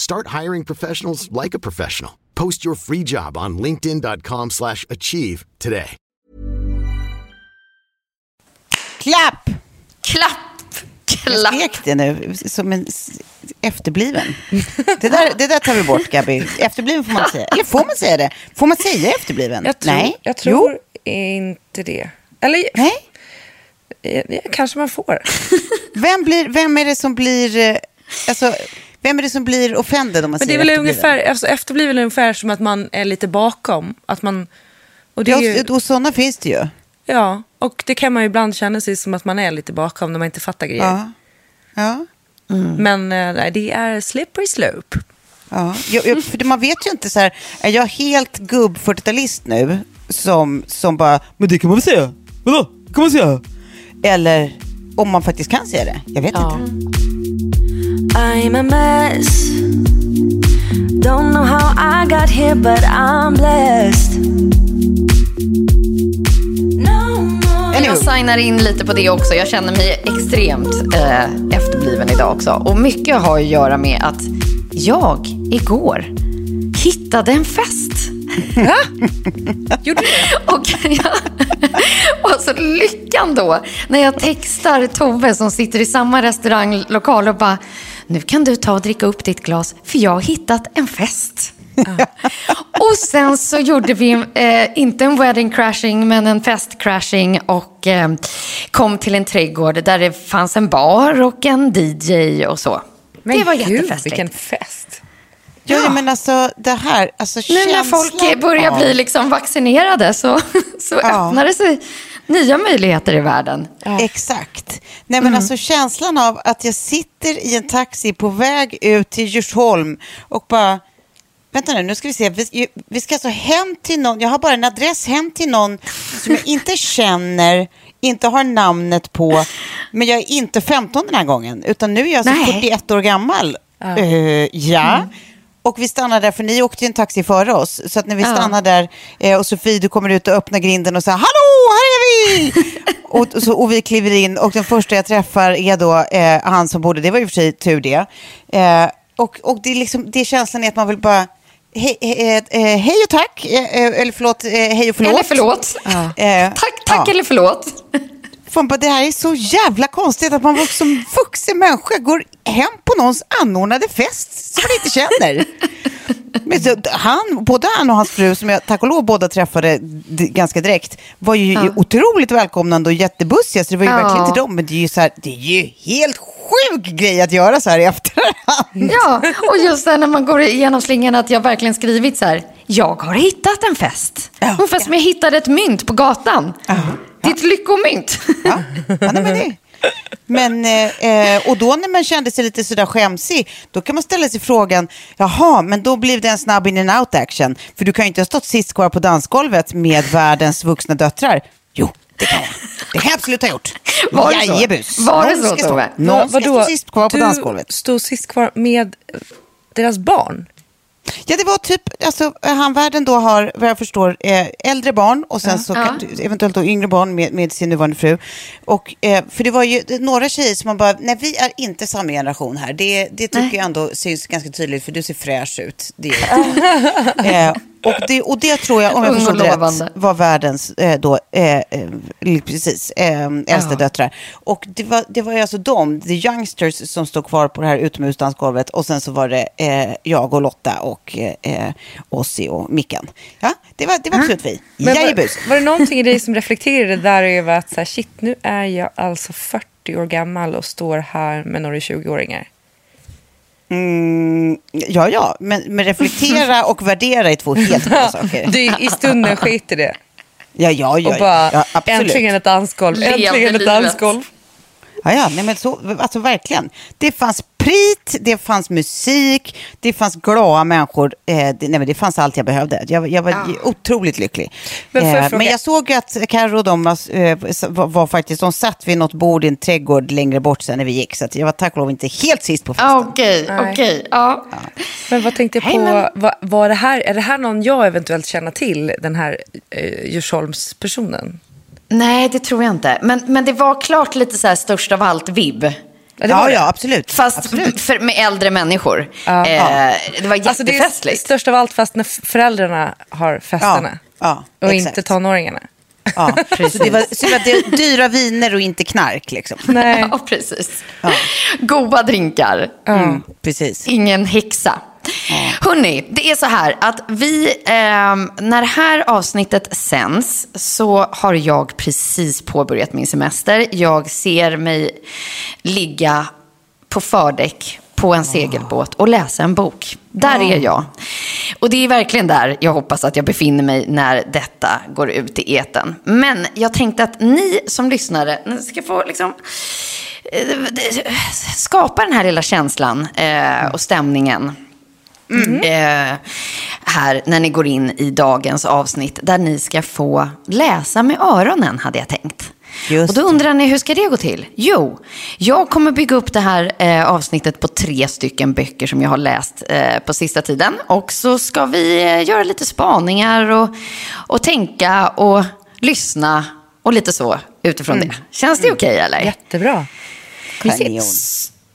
Start hiring professionals like a professional. Post your free job on linkedin.com/achieve slash achieve today. Klapp! Klapp! Jag Klapp! skrek det nu som en efterbliven. Det där, det där tar vi bort, Gabi. Efterbliven får man säga. Eller får man säga det? Får man säga efterbliven? Jag tror, Nej. jag tror inte det. Eller Nej. eh, kanske man får. Vem, blir, vem är det som blir... eh, Alltså, vem är det som blir offended om man Men det är säger väl ungefär, alltså efterbliven är ungefär som att man är lite bakom. Att man, och det Ja, ju, och sådana finns det ju. ja, och det kan man ju ibland känna sig som att man är lite bakom när man inte fattar grejer. Ja. Ja. Men eh, nej, det är slippery slope. Ja, jag, jag, för man vet ju inte så här, är jag helt gubb 40-talist nu som, som bara, men det kan man väl säga? Vadå? Kan man säga? Eller om man faktiskt kan säga det. Jag vet inte. I'm a mess. Don't know how I got here, but I'm blessed. No more. Anywho. Jag signar in lite på det också. Jag känner mig extremt eh, efterbliven idag också. Och mycket har att göra med att jag igår hittade en fest. Gjorde det? Och, jag, och så lyckan då, när jag textar Tove som sitter i samma restauranglokal och bara, nu kan du ta och dricka upp ditt glas, för jag har hittat en fest. och sen så gjorde vi, eh, inte en wedding crashing, men en fest crashing och eh, kom till en trädgård där det fanns en bar och en DJ och så. det var gud, jättefestligt. vilken fest. Ja, men alltså det här, alltså Nu när folk börjar av- bli liksom vaccinerade så, så Ja. öppnar det sig nya möjligheter i världen. Exakt. Nej, men alltså känslan av att jag sitter i en taxi på väg ut till Djursholm och bara, vänta nu, nu ska vi se, vi, vi ska alltså hem till någon, jag har bara en adress hem till någon som jag inte känner, inte har namnet på, men jag är inte 15 den här gången, utan nu är jag alltså Nej. 41 år gammal. Eh, ja. Och vi stannar där, för ni åkte ju en taxi före oss. Så att när vi Ja. stannar där eh, och Sofie, du kommer ut och öppnar grinden och säger Hallå, här är vi! och, och så, och vi kliver in och den första jag träffar är då eh, han som bodde, det var ju för sig tur det. Eh, och och det, är liksom, det är känslan är att man vill bara Hej, hej, eh, hej och tack, eh, eh, eller förlåt, eh, hej och förlåt. Eller förlåt. Eh, Tack, tack ja. eller förlåt. Fan, det här är så jävla konstigt att man som vuxen människa går hem på någons anordnade fest som man inte känner. Men så, han, både han och hans fru, som jag tack och lov båda träffade ganska direkt, var ju otroligt välkomnande och jättebussiga, så det var ju Ja. verkligen inte dem. Men det är ju, så här, det är ju helt sjuk grej att göra så här i efterhand. Ja, och just det när man går igenom slingan att jag verkligen skrivit så här. Jag har hittat en fest. Ja. Ungefär som jag hittade ett mynt på gatan. Ditt lyckomynt. Ja, ja nej, men det. Men, eh, och då när man kände sig lite sådär skämsig, då kan man ställa sig frågan, jaha, men då blev det en snabb in and out action. För du kan ju inte ha stått sist kvar på dansgolvet med världens vuxna döttrar. Jo, det kan jag. Det kan jag absolut ha gjort. Var det så? Jajebus. Var det Någon så, ska stå- Tove? Någon ska stå sist kvar på du dansgolvet. stod sist kvar med deras barn? Ja, det var typ, alltså hamnvärden då har, vad jag förstår, eh, äldre barn och sen så kan, eventuellt då yngre barn med, med sin nuvarande fru. Och, eh, för det var ju några tjejer som man bara, nej vi är inte samma generation här. Det, det tycker Nej. jag ändå syns ganska tydligt för du ser fräsch ut. Det eh, och, det, och det tror jag, om jag förstod rätt, var världens eh, då, eh, eh, precis, eh, äldsta döttrar. Och det var, det var ju alltså de, the youngsters, som stod kvar på det här utomhusdansgolvet. Och sen så var det eh, jag och Lotta och eh, Ossi och Micken. Ja, det var, det var absolut vi. Men Jajebus. var, var det någonting i dig som reflekterade där över att så här, shit, nu är jag alltså 40 år gammal och står här med några 20-åringar? Mm, ja, ja, men, men reflektera och värdera är två helt olika saker. Du, I stunden skiter det. Ja, ja, ja. Och bara, ja absolut. äntligen ett dansgolv, äntligen ett dansgolv. Ja, ja, nej men så, alltså verkligen. Det fanns prit, det fanns musik, det fanns glada människor. Eh, det, nej, men det fanns allt jag behövde. Jag, jag var otroligt lycklig. Men eh, fråga- men jag såg att Carro och de eh, var, var faktiskt, de satt vid något bord i en trädgård längre bort sen när vi gick. Så att jag var tack och lov inte helt sist på festen. Okej, Nej. okej. Ja. Men vad tänkte jag på, Nej, men- var det här, är det här någon jag eventuellt känner till, den här eh, Djursholmspersonen? Nej, det tror jag inte. Men, men det var klart lite så här störst av allt-vibb. Ja, Ja, det. ja, absolut. Fast absolut. För, med äldre människor. Ja. Eh, det var Alltså det är jättefestligt. störst av allt fast när föräldrarna har festerna. Ja, ja, och exakt. inte tonåringarna. Ja, så det var, så det var dyra viner och inte knark liksom. Nej. Ja, precis. Goda drinkar. Mm, precis. Ingen häxa. Hörni, det är så här att vi, ehm, när det här avsnittet sänds så har jag precis påbörjat min semester. Jag ser mig ligga på fördäck på en segelbåt och läsa en bok. Där är jag. Och det är verkligen där jag hoppas att jag befinner mig när detta går ut i eten. Men jag tänkte att ni som lyssnare ska få liksom eh, skapa den här lilla känslan eh, och stämningen. Eh, här när ni går in i dagens avsnitt där ni ska få läsa med öronen hade jag tänkt. Just och då undrar ni hur ska det gå till? Jo, jag kommer bygga upp det här eh, avsnittet på tre stycken böcker som jag har läst eh, på sista tiden. Och så ska vi eh, göra lite spaningar och, och tänka och lyssna och lite så utifrån det. Känns det okej eller? Jättebra. Kanon.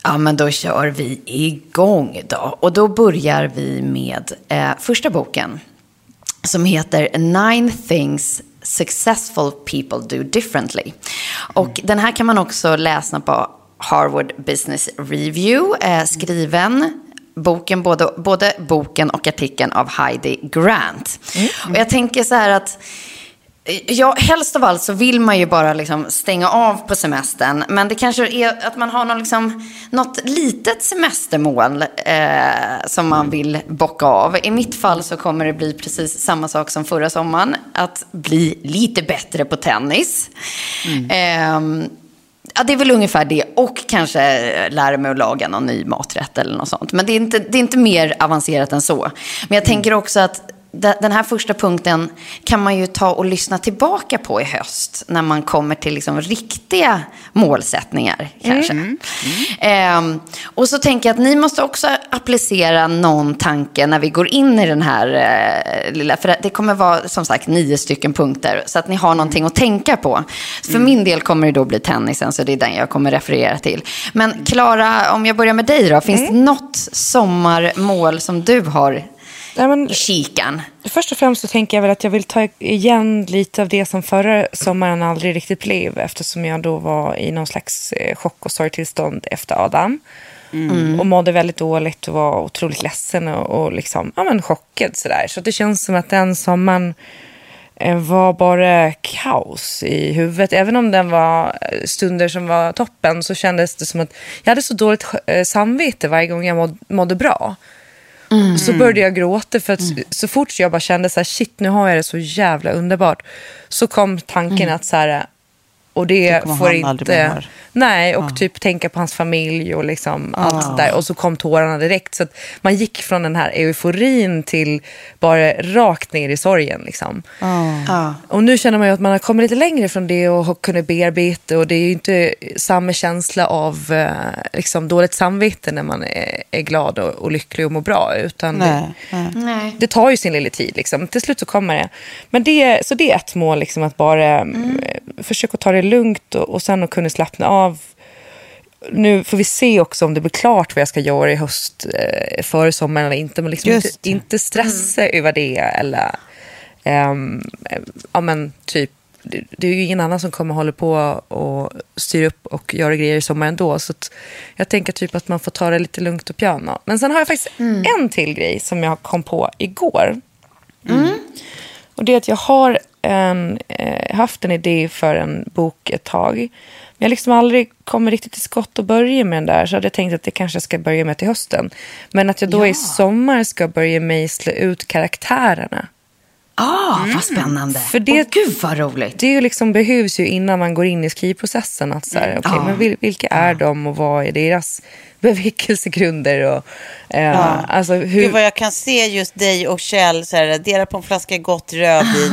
Ja, men då kör vi igång då. Och då börjar vi med eh, första boken som heter Nine things successful people do differently. Och den här kan man också läsa på Harvard Business Review, eh, skriven boken, både, både boken och artikeln av Heidi Grant. Och jag tänker så här att Ja, helst av allt så vill man ju bara liksom stänga av på semestern. Men det kanske är att man har någon liksom, något litet semestermål eh, som man vill bocka av. I mitt fall så kommer det bli precis samma sak som förra sommaren. Att bli lite bättre på tennis. Ehm, Ja, det är väl ungefär det. Och kanske lära mig att laga någon ny maträtt eller något sånt. Men det är inte, det är inte mer avancerat än så. Men jag tänker också att den här första punkten kan man ju ta och lyssna tillbaka på i höst. När man kommer till liksom riktiga målsättningar kanske. Ehm, och så tänker jag att ni måste också applicera någon tanke när vi går in i den här eh, lilla... För det kommer vara som sagt nio stycken punkter. Så att ni har någonting att tänka på. För min del kommer det då bli tennisen, så det är den jag kommer referera till. Men Klara, om jag börjar med dig då. Finns det något sommarmål som du har Nej, men, kikan? först och främst så tänker jag väl att jag vill ta igen lite av det som förra sommaren aldrig riktigt blev eftersom jag då var i någon slags eh, chock och sorgtillstånd efter Adam. Och mådde väldigt dåligt och var otroligt ledsen och, och liksom, ja, men chockad sådär. Så det känns som att den sommaren eh, var bara kaos i huvudet. Även om den var eh, stunder som var toppen så kändes det som att jag hade så dåligt samvete varje gång jag måd, mådde bra. Så började jag gråta för att så fort jag bara kände så här, shit nu har jag det så jävla underbart. Så kom tanken att så här, och det, får inte... Nej, och typ tänka på hans familj och liksom allt sånt där. Och så kom tårarna direkt. Så att man gick från den här euforin till bara rakt ner i sorgen. Liksom. Ja. Och nu känner man ju att man har kommit lite längre från det och har kunnat bearbeta. Och det är ju inte samma känsla av eh, liksom, dåligt samvete när man är, är glad och, och lycklig och mår bra. Utan det, Nej, nej. Nej. det tar ju sin lilla tid. Liksom. Till slut så kommer det. Men det, så det är ett mål, liksom, att bara mm. försöka ta det lugnt och, och sen att kunna slappna av. Nu får vi se också om det blir klart vad jag ska göra i höst, eh, före sommaren eller inte. Men liksom inte, inte stressa över det. Eller, ehm, ja, men typ, det, det är ju ingen annan som kommer hålla på och styra upp och göra grejer i sommar ändå. Så att jag tänker typ att man får ta det lite lugnt och piano. Men sen har jag faktiskt en till grej som jag kom på igår. Och det är att jag har en, eh, haft en idé för en bok ett tag. Men jag liksom aldrig kommer riktigt till skott och börja med den där. Så hade jag tänkt att det kanske ska börja med till hösten. Men att jag då i sommar ska börja mejsla ut karaktärerna. Ah, vad spännande. För det- Åh, gud vad roligt. Det är ju liksom behövs ju innan man går in i skrivprocessen. Att så här, okej, Ja. men vil, vilka är de och vad är deras bevekelsegrunder? Och, eh, alltså, hur, Gud vad jag kan se just dig och Kjell så här, dela på en flaska gott rödvin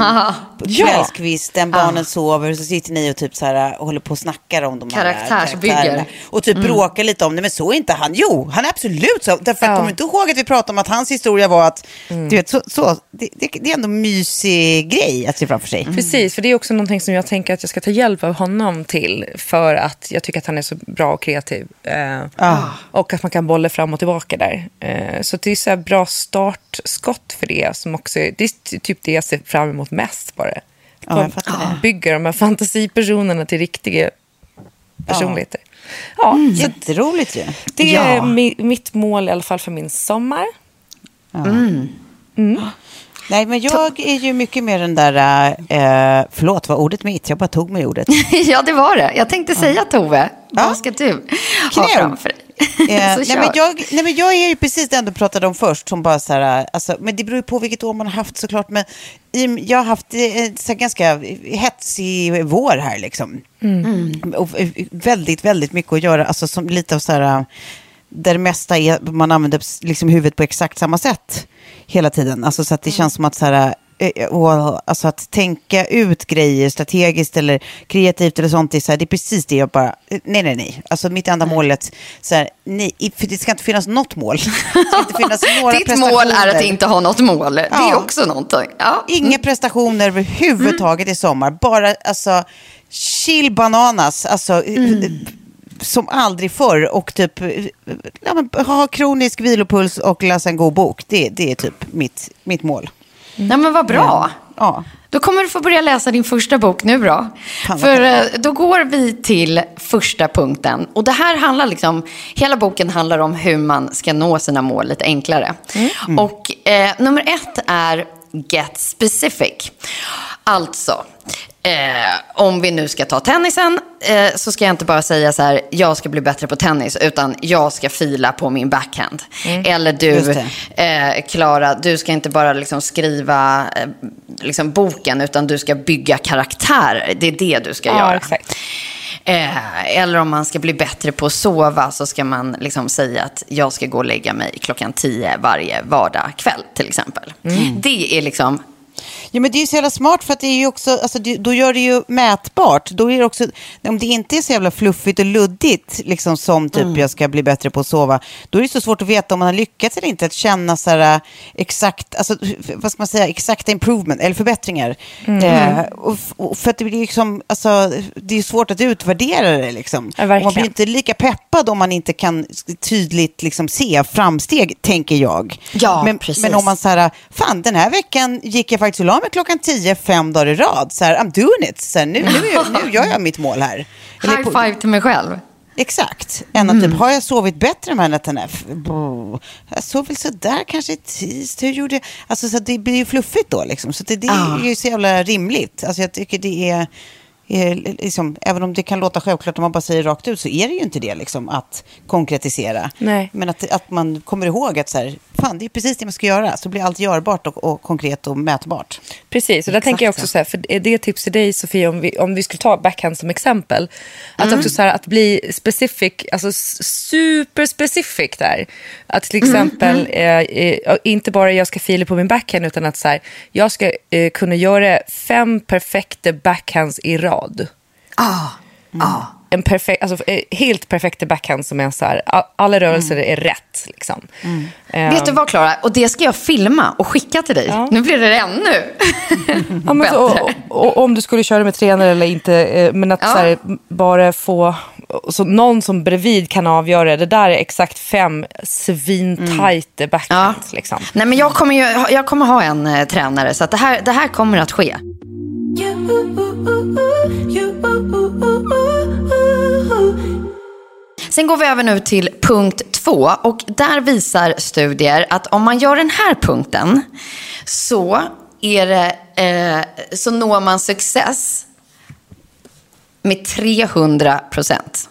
på Ja. kvällskvisten, barnen sover, så sitter ni och typ så här, håller på och snackar om de här Karaktärsbygger. karaktärerna. Och typ bråkar lite om det, men så är inte han. Jo, han är absolut så. Därför Ja. kommer inte ihåg att vi pratade om att hans historia var att, du vet, så, så det, det, det är ändå en mysig grej att se framför sig. Precis, för det är också någonting som jag tänker att jag ska ta hjälp av honom till. För att jag tycker att han är så bra och kreativ. Eh, Och att man kan bolla fram och tillbaka där. Eh, så det är så här bra startskott för det. Som också, det är typ det jag ser fram emot mest bara. Ja, jag fattar det. Bygga de här fantasipersonerna till riktiga personligheter. Ja, Mm. så Jätteroligt ju. det är Ja. mi, mitt mål i alla fall för min sommar. Nej, men jag är ju mycket mer den där, eh, förlåt, var ordet mitt? Jag bara tog mig ordet. ja, det var det. Jag tänkte säga Tove, vad ska du ha Knä. framför dig? Eh, nej, men jag, nej, men jag är ju precis den du pratade om först. Som bara så här, alltså, men det beror ju på vilket år man har haft såklart. Men i, jag har haft eh, så här, ganska hetsig vår här liksom. Och eh, väldigt, väldigt mycket att göra. Alltså som lite av så här, där det mesta är, man använder liksom huvudet på exakt samma sätt hela tiden. Alltså så att det känns som att så här, eh, och, alltså att tänka ut grejer strategiskt eller kreativt eller sånt, det är, så här, det är precis det jag bara, eh, nej nej nej. Alltså mitt enda målet, så här, nej, för det ska inte finnas något mål. Ditt mål är att inte ha något mål. Det är också någonting. Ja. Inga prestationer överhuvudtaget i sommar. Bara alltså chill bananas. Alltså, eh, Som aldrig förr. Och typ eh, ja, ha kronisk vilopuls och läsa en god bok. Det, det är typ mitt, mitt mål. Nej, men vad bra. Ja. Då kommer du få börja läsa din första bok nu då. För eh, då går vi till första punkten. Och det här handlar liksom, hela boken handlar om hur man ska nå sina mål lite enklare. Och eh, nummer ett är get specific. Alltså, eh, om vi nu ska ta tennisen eh, så ska jag inte bara säga så här, jag ska bli bättre på tennis, utan jag ska fila på min backhand. Eller Just du, eh, Klara, du ska inte bara liksom skriva eh, liksom boken, utan du ska bygga karaktärer. Det är det du ska Ja, göra. exakt. Eh, eller om man ska bli bättre på att sova så ska man liksom säga att jag ska gå och lägga mig klockan tio varje vardagkväll till exempel. Det är liksom, Ja, men det är ju så jävla smart för att det är ju också, alltså, det, då gör det ju mätbart. Då är det också, om det inte är så jävla fluffigt och luddigt, liksom som typ jag ska bli bättre på att sova, då är det så svårt att veta om man har lyckats eller inte, att känna så här, äh, exakt, alltså, vad ska man säga, exakta improvement, eller förbättringar. Eh, och, f- och för att det blir liksom, alltså, det är svårt att utvärdera det liksom. Ja, och man blir inte lika peppad om man inte kan tydligt liksom se framsteg, tänker jag. Ja, men, precis. men om man så här, fan den här veckan gick jag faktiskt och la mig klockan 10, fem dagar i rad. Så här, I'm doing it. Så här, nu, nu, nu gör jag mitt mål här. Eller high på- five till mig själv. Exakt. Än att typ, har jag sovit bättre de här nätterna? Jag sov väl sådär kanske i tisdag. Hur gjorde jag? Alltså så det blir ju fluffigt då liksom. Så det, det är ju så jävla rimligt. Alltså jag tycker det är liksom, även om det kan låta självklart om man bara säger rakt ut så är det ju inte det liksom, att konkretisera. Nej. Men att, att man kommer ihåg att så här, fan, det är precis det man ska göra. Så blir allt görbart och, och konkret och mätbart. Precis, och där Exakt tänker jag också så. här, för det är ett tips till dig Sofia, om vi, om vi skulle ta backhand som exempel. Att också så här, att bli specific, alltså s- superspecific där. Att till exempel, eh, eh, inte bara jag ska fila på min backhand, utan att så här, jag ska eh, kunna göra fem perfekta backhands i rad. Ah, ah. En perfekt, alltså, eh, helt perfekta backhand som är så här, alla rörelser är rätt. Liksom. Eh, Vet du vad Klara? Och det ska jag filma och skicka till dig. Ja. Nu blir det ännu Ja, men så, och, och, om du skulle köra med tränare eller inte, eh, men att Ja. så här, bara få så någon som bredvid kan avgöra, det där är exakt fem svintajta backhands. Liksom. Nej, men jag kommer, ju, jag kommer ha en eh, tränare, så att det, här, det här kommer att ske. Sen går vi över nu till punkt två och där visar studier att om man gör den här punkten så, är det, eh, så når man success med 300 procent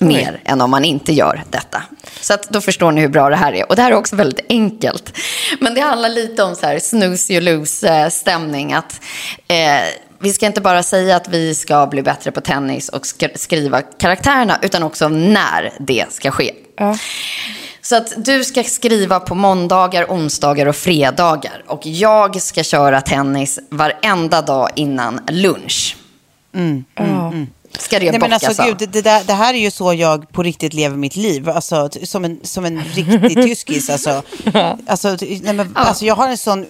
mer än om man inte gör detta. Så att då förstår ni hur bra det här är. Och det här är också väldigt enkelt. Men det handlar lite om så här snooze you lose eh. Att, eh, vi ska inte bara säga att vi ska bli bättre på tennis och sk- skriva karaktärerna, utan också när det ska ske. Så att du ska skriva på måndagar, onsdagar och fredagar. Och jag ska köra tennis varenda dag innan lunch. Ska det Nej, men alltså, av? gud, det, där, det här är ju så jag på riktigt lever mitt liv. Alltså, som, en, som en riktig tyskis. Alltså. Alltså, nej, men, alltså, jag har en sån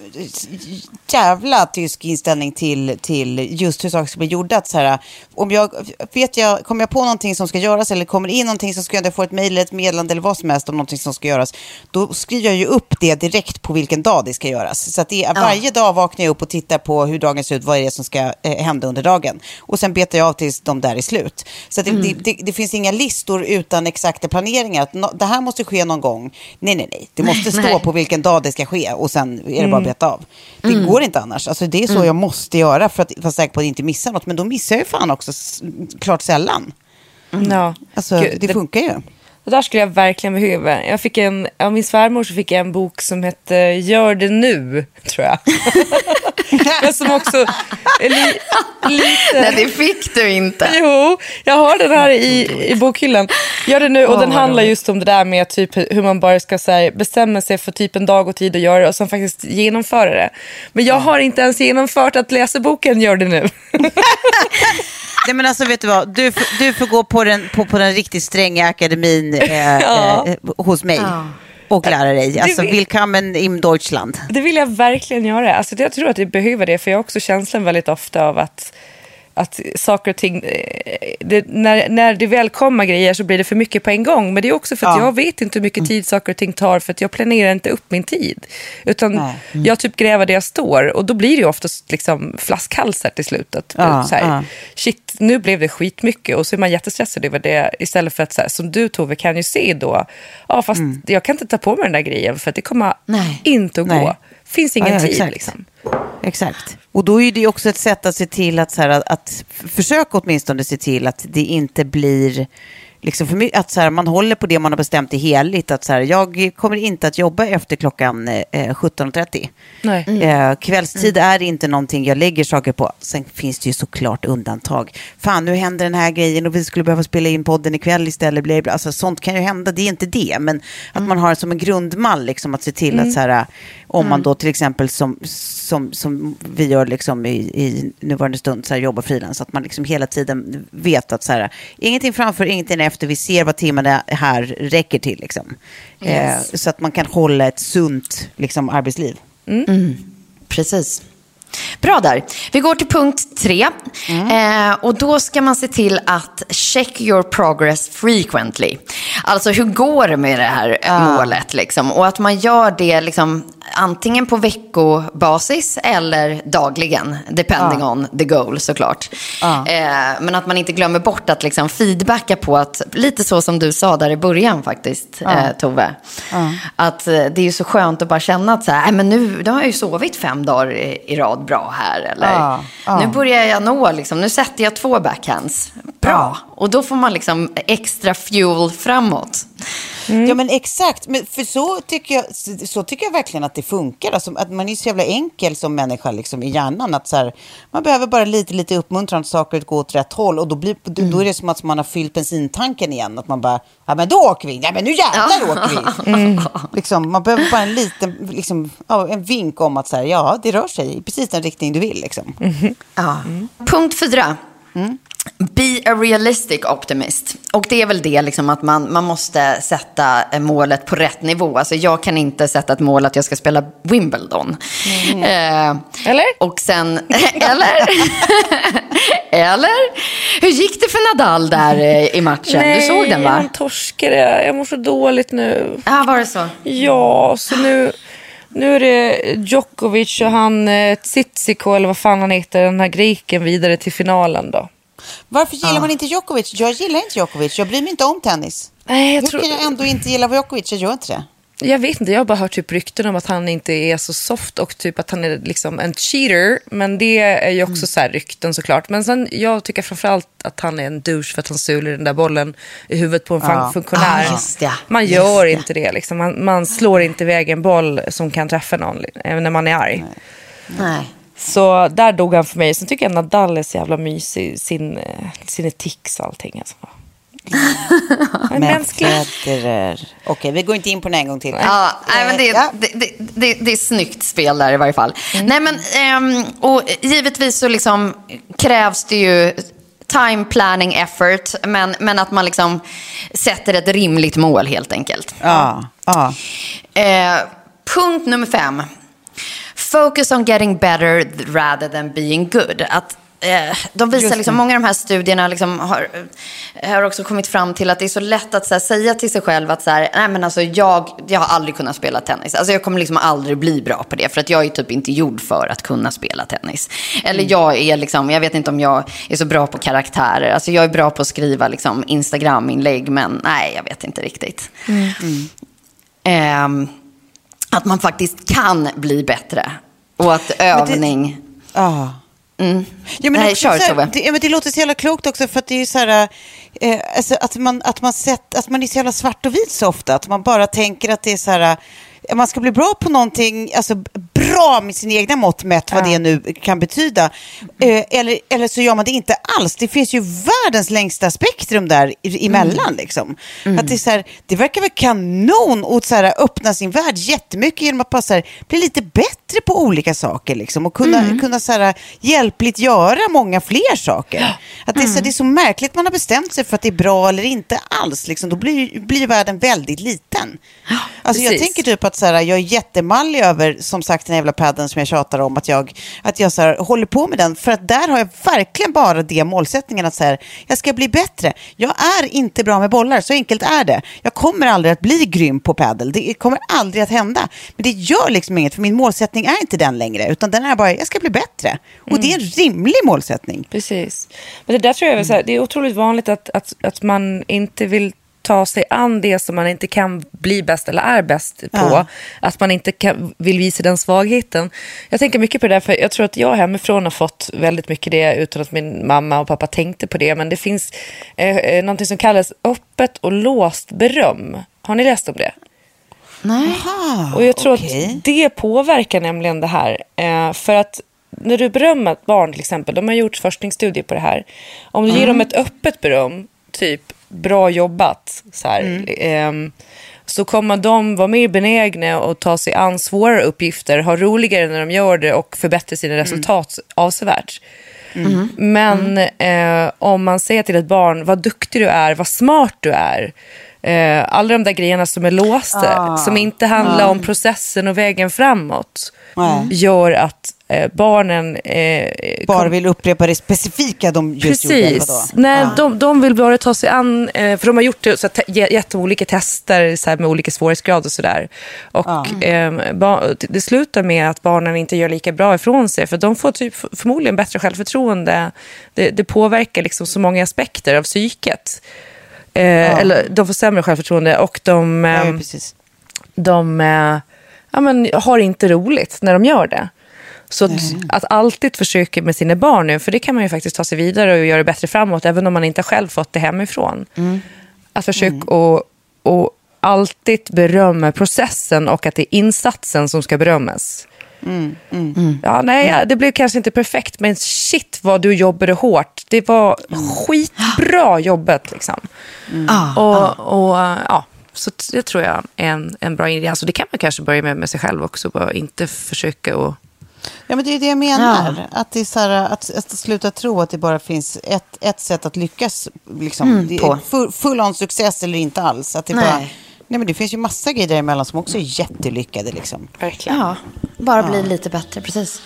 jävla tysk inställning till, till just hur saker ska bli gjorda. Att, så här, om jag, vet jag, kommer jag på någonting som ska göras eller kommer in någonting som ska göras, jag får ett mejl eller ett meddelande eller vad som helst om någonting som ska göras, då skriver jag ju upp det direkt på vilken dag det ska göras. Så att det är, varje dag vaknar jag upp och tittar på hur dagen ser ut, vad är det som ska eh, hända under dagen. Och sen betar jag av tills de där är slut. Så det, det, det, det finns inga listor utan exakta planeringar. Att no, det här måste ske någon gång. Nej, nej, nej. Det måste stå nej. på vilken dag det ska ske och sen är det bara att beta av. Det går inte annars. Alltså, det är så jag måste göra för att vara säker på att inte missa något. Men då missar jag ju fan också klart sällan. Ja. Alltså, Gud, det funkar ju. Det där skulle jag verkligen behöva. Jag fick en, av min svärmor så fick jag en bok som hette Gör det nu, tror jag. Men som också är li, lite... Nej, det fick du inte. Jo, jag har den här i, i bokhyllan. Gör det nu och den handlar just om det där med typ hur man bara ska så här, bestämma sig för typ en dag och tid att göra det och sen faktiskt genomföra det. Men jag har inte ens genomfört att läsa boken Gör det nu. Nej, men alltså, vet du vad? Du, du får gå på den, på, på den riktigt stränga akademin eh, Ja. eh, hos mig och lära dig. Alltså, vill- willkommen in Deutschland. Det vill jag verkligen göra. Alltså, jag tror att jag behöver det, för jag har också känslan väldigt ofta av att, att saker och ting, eh, det, när, när det väl kommer grejer så blir det för mycket på en gång. Men det är också för att Ja. jag vet inte hur mycket tid saker och ting tar, för att jag planerar inte upp min tid. Utan Nej. jag typ gräver där jag står och då blir det oftast liksom flaskhalsar till slut. Att, Ja, så här, ja. Shit, nu blev det skitmycket och så är man jättestressad över det. Istället för att, så här, som du Tove, kan ju se då, ja fast jag kan inte ta på mig den där grejen för det kommer Nej. inte att Nej. gå. Finns ingen Ja, tid exakt. liksom. Exakt. Och då är det också ett sätt att se till att, så här, att, att försöka åtminstone se till att det inte blir liksom för att så här, man håller på det man har bestämt är heligt. Att så här, jag kommer inte att jobba efter klockan eh, 17.30. Nej. Eh, kvällstid är inte någonting jag lägger saker på. Sen finns det ju såklart undantag. Fan, nu händer den här grejen och vi skulle behöva spela in podden ikväll istället. Bla, bla. Alltså, sånt kan ju hända, det är inte det. Men att man har som en grundmall liksom, att se till att så här, om man då till exempel som, som, som vi gör liksom i, i nuvarande stund, så här, jobbar frilans, att man liksom hela tiden vet att så här, ingenting framför, ingenting efter, vi ser vad timmarna här räcker till. Liksom. Yes. Eh, så att man kan hålla ett sunt liksom, arbetsliv. Precis. Bra där. Vi går till punkt tre. Eh, och då ska man se till att check your progress frequently. Alltså hur går det med det här målet liksom? Och att man gör det liksom antingen på veckobasis eller dagligen. Depending on the goal såklart. Eh, men att man inte glömmer bort att liksom feedbacka på att, lite så som du sa där i början faktiskt, eh, Tove. Att eh, det är så skönt att bara känna att så här, "Nej, men nu, nu har jag ju sovit fem dagar i, i rad bra här. Eller Ja, ja. nu börjar jag nå, liksom, nu sätter jag två backhands. Bra. Och då får man liksom extra fuel framåt. Ja men exakt, men för så tycker, jag, så- tycker jag verkligen att det funkar. Alltså, att man är så jävla enkel som människa liksom, i hjärnan. Att så här, man behöver bara lite, lite uppmuntran att saker att gå åt rätt håll. Och då, blir, då, då är det som att man har fyllt bensintanken igen. Att man bara, ja men då åker vi, ja men nu jävlar åker vi. Liksom, man behöver bara en liten, liksom, ja, en vink om att så här, ja det rör sig i precis den riktning du vill. Liksom. Ja. Punkt fyra. Be a realistic optimist. Och det är väl det liksom att man, man måste sätta eh, målet på rätt nivå. Alltså jag kan inte sätta ett mål att jag ska spela Wimbledon. Eh, Eller? Och sen, eller? eller? Hur gick det för Nadal där eh, i matchen? du såg den va? han torskade. Jag mår så dåligt nu. Ja, var det så? Ja, så nu, nu är det Djokovic och han eh, Tsitsiko, eller vad fan han heter, den här greken vidare till finalen då. Varför gillar man inte Djokovic? Jag gillar inte Djokovic, jag bryr mig inte om tennis. Nej, jag Hur tror- kan jag ändå inte gilla Djokovic? Jag gör inte det. Jag vet inte, jag har bara hört typ rykten om att han inte är så soft och typ att han är liksom en cheater. Men det är ju också så här rykten såklart. Men sen, jag tycker framförallt att han är en douche för att han sular den där bollen i huvudet på en fan- funktionär. Ah, just det. Man Just gör det. inte det liksom. Man, man slår inte iväg en boll som kan träffa någon även när man är arg. Nej. Så där dog han för mig. Sen tycker jag Nadal är så jävla mysig. Sin, eh, sina tics och allting. Alltså. Mänsklig. Federer. Okej, vi går inte in på den en gång till. Ja, nej, men det, Ja. det, det, det, det är snyggt spel där i varje fall. Nej, men, ehm, och givetvis så liksom krävs det ju time planning effort, men, men att man liksom sätter ett rimligt mål helt enkelt. Ja, ja. Eh, punkt nummer fem. Focus on getting better rather than being good. Att, de visar liksom, många av de här studierna liksom har, eh, har också kommit fram till att det är så lätt att så här, säga till sig själv att så här, Nej, men alltså, jag, jag har aldrig kunnat spela tennis. Alltså, jag kommer liksom aldrig bli bra på det. För att jag är typ inte gjord för att kunna spela tennis. Eller jag är liksom, jag vet inte om jag är så bra på karaktärer. Alltså, jag är bra på att skriva liksom, Instagram-inlägg, men nej, jag vet inte riktigt. Ehm, att man faktiskt kan bli bättre. Och att övning... ja. Mm. Ja, men Nej, också kör så här, det, ja, men det låter så jävla klokt också för att det är så här, eh, alltså, att, man, att, man sett, att man är så jävla svart och vit så ofta. Att man bara tänker att det är så här, eh, man ska bli bra på någonting, alltså bra med sina egna mått mätt, vad det nu kan betyda. Eh, eller, eller så gör man det inte alls. Det finns ju världens längsta spektrum där i- emellan. Liksom. Att det, är så här, det verkar vara kanon att så här, öppna sin värld jättemycket genom att bara så här, bli lite bättre på olika saker. Liksom, och kunna, kunna så här, hjälpligt göra många fler saker. Att det, är så, det är så märkligt man har bestämt sig för att det är bra eller inte alls. Liksom. Då blir, blir världen väldigt liten. Alltså, jag tänker typ att så jag är jättemallig över, som sagt, den jävla padden som jag tjatar om, att jag, att jag så här, håller på med den. För att där har jag verkligen bara det målsättningen att så här, jag ska bli bättre. Jag är inte bra med bollar, så enkelt är det. Jag kommer aldrig att bli grym på paddel. Det kommer aldrig att hända. Men det gör liksom inget, för min målsättning är inte den längre, utan den är bara, jag ska bli bättre. Och det är en rimlig målsättning. Precis. Men det där tror jag är, så här, det är otroligt vanligt att, att, att man inte vill ta sig an det som man inte kan bli bäst eller är bäst på. Ja. Att man inte kan, vill visa den svagheten. Jag tänker mycket på det där, för jag tror att jag hemifrån har fått väldigt mycket det utan att min mamma och pappa tänkte på det. Men det finns eh, eh, någonting som kallas öppet och låst beröm. Har ni läst om det? Nej. Och jag tror okej. att det påverkar nämligen det här. Eh, för att när du berömmer ett barn till exempel, de har gjort forskningsstudier på det här. Om du ger dem ett öppet beröm, typ bra jobbat, så, här, ehm, så kommer de vara mer benägna att ta sig an svårare uppgifter, ha roligare när de gör det och förbättra sina resultat avsevärt. Men eh, om man säger till ett barn vad duktig du är, vad smart du är. Eh, alla de där grejerna som är låsta, som inte handlar om processen och vägen framåt. Gör att eh, barnen... Eh, Bara kom- vill upprepa det specifika de just gjorde. eller vadå? Precis. Nej, de, de vill bara ta sig an, eh, för de har gjort det, så te- jä- jätteolika tester så här, med olika svårighetsgrad och sådär. Och eh, ba, det slutar med att barnen inte gör lika bra ifrån sig, för de får typ förmodligen bättre självförtroende. Det, det påverkar liksom så många aspekter av psyket. Eh, Eller de får sämre självförtroende och de... Ja, ehm, precis. de eh, ja, men, har inte roligt när de gör det. Så att, att alltid försöka med sina barn nu, för det kan man ju faktiskt ta sig vidare och göra bättre framåt, även om man inte själv fått det hemifrån. Att försöka och, och alltid berömma processen och att det är insatsen som ska berömmas. Ja, nej, ja, det blev kanske inte perfekt, men shit vad du jobbade hårt. Det var skitbra jobbat. Liksom. Och, och, ja, så det tror jag är en, en bra ingrediens. Och det kan man kanske börja med med sig själv också. Bara inte försöka att... Ja, men det är det jag menar. Att, det är så här, att, att sluta tro att det bara finns ett, ett sätt att lyckas. Liksom. är på. full, full on success eller inte alls. Att det, Nej. bara, nej, men det finns ju massa grejer däremellan som också är jättelyckade. Liksom. Verkligen. Ja, bara bli lite bättre, precis.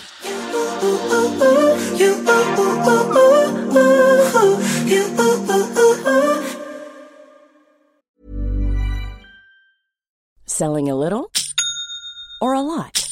Selling a little or a lot?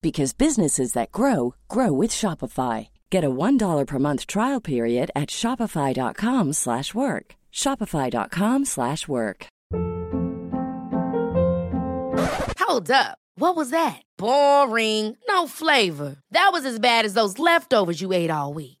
because businesses that grow grow with Shopify. Get a $1 per month trial period at shopify.com slash work. shopify.com slash work. Hold up. What was that? Boring. No flavor. That was as bad as those leftovers you ate all week.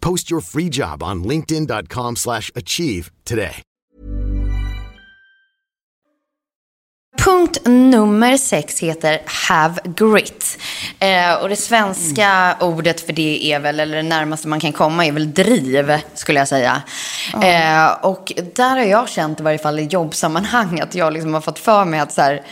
Post your free job on linkedin.com/achieve slash achieve today. Punkt nummer sex heter have grit. Eh, och det svenska ordet för det är väl, eller det närmaste man kan komma är väl driv, skulle jag säga. Eh, och där har jag känt i varje fall i jobbsammanhang att jag liksom har fått för mig att så här,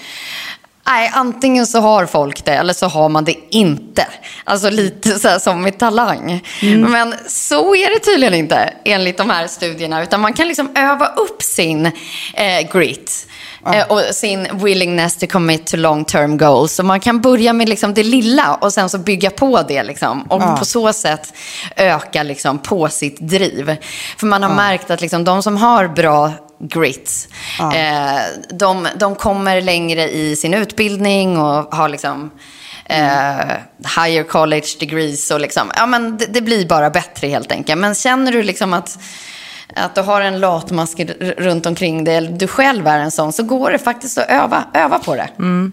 Nej, antingen så har folk det eller så har man det inte. Alltså lite så här som med talang. Men så är det tydligen inte enligt de här studierna. Utan man kan liksom öva upp sin eh, grit. Eh, och sin willingness to commit to long term goals. Så man kan börja med liksom det lilla och sen så bygga på det. Liksom. Och på så sätt öka liksom på sitt driv. För man har märkt att liksom de som har bra grit. Eh, de, de kommer längre i sin utbildning och har liksom eh, higher college degrees. Och liksom, ja, men det, det blir bara bättre helt enkelt. Men känner du liksom att, att du har en latmask runt omkring dig, eller du själv är en sån, så går det faktiskt att öva, öva på det.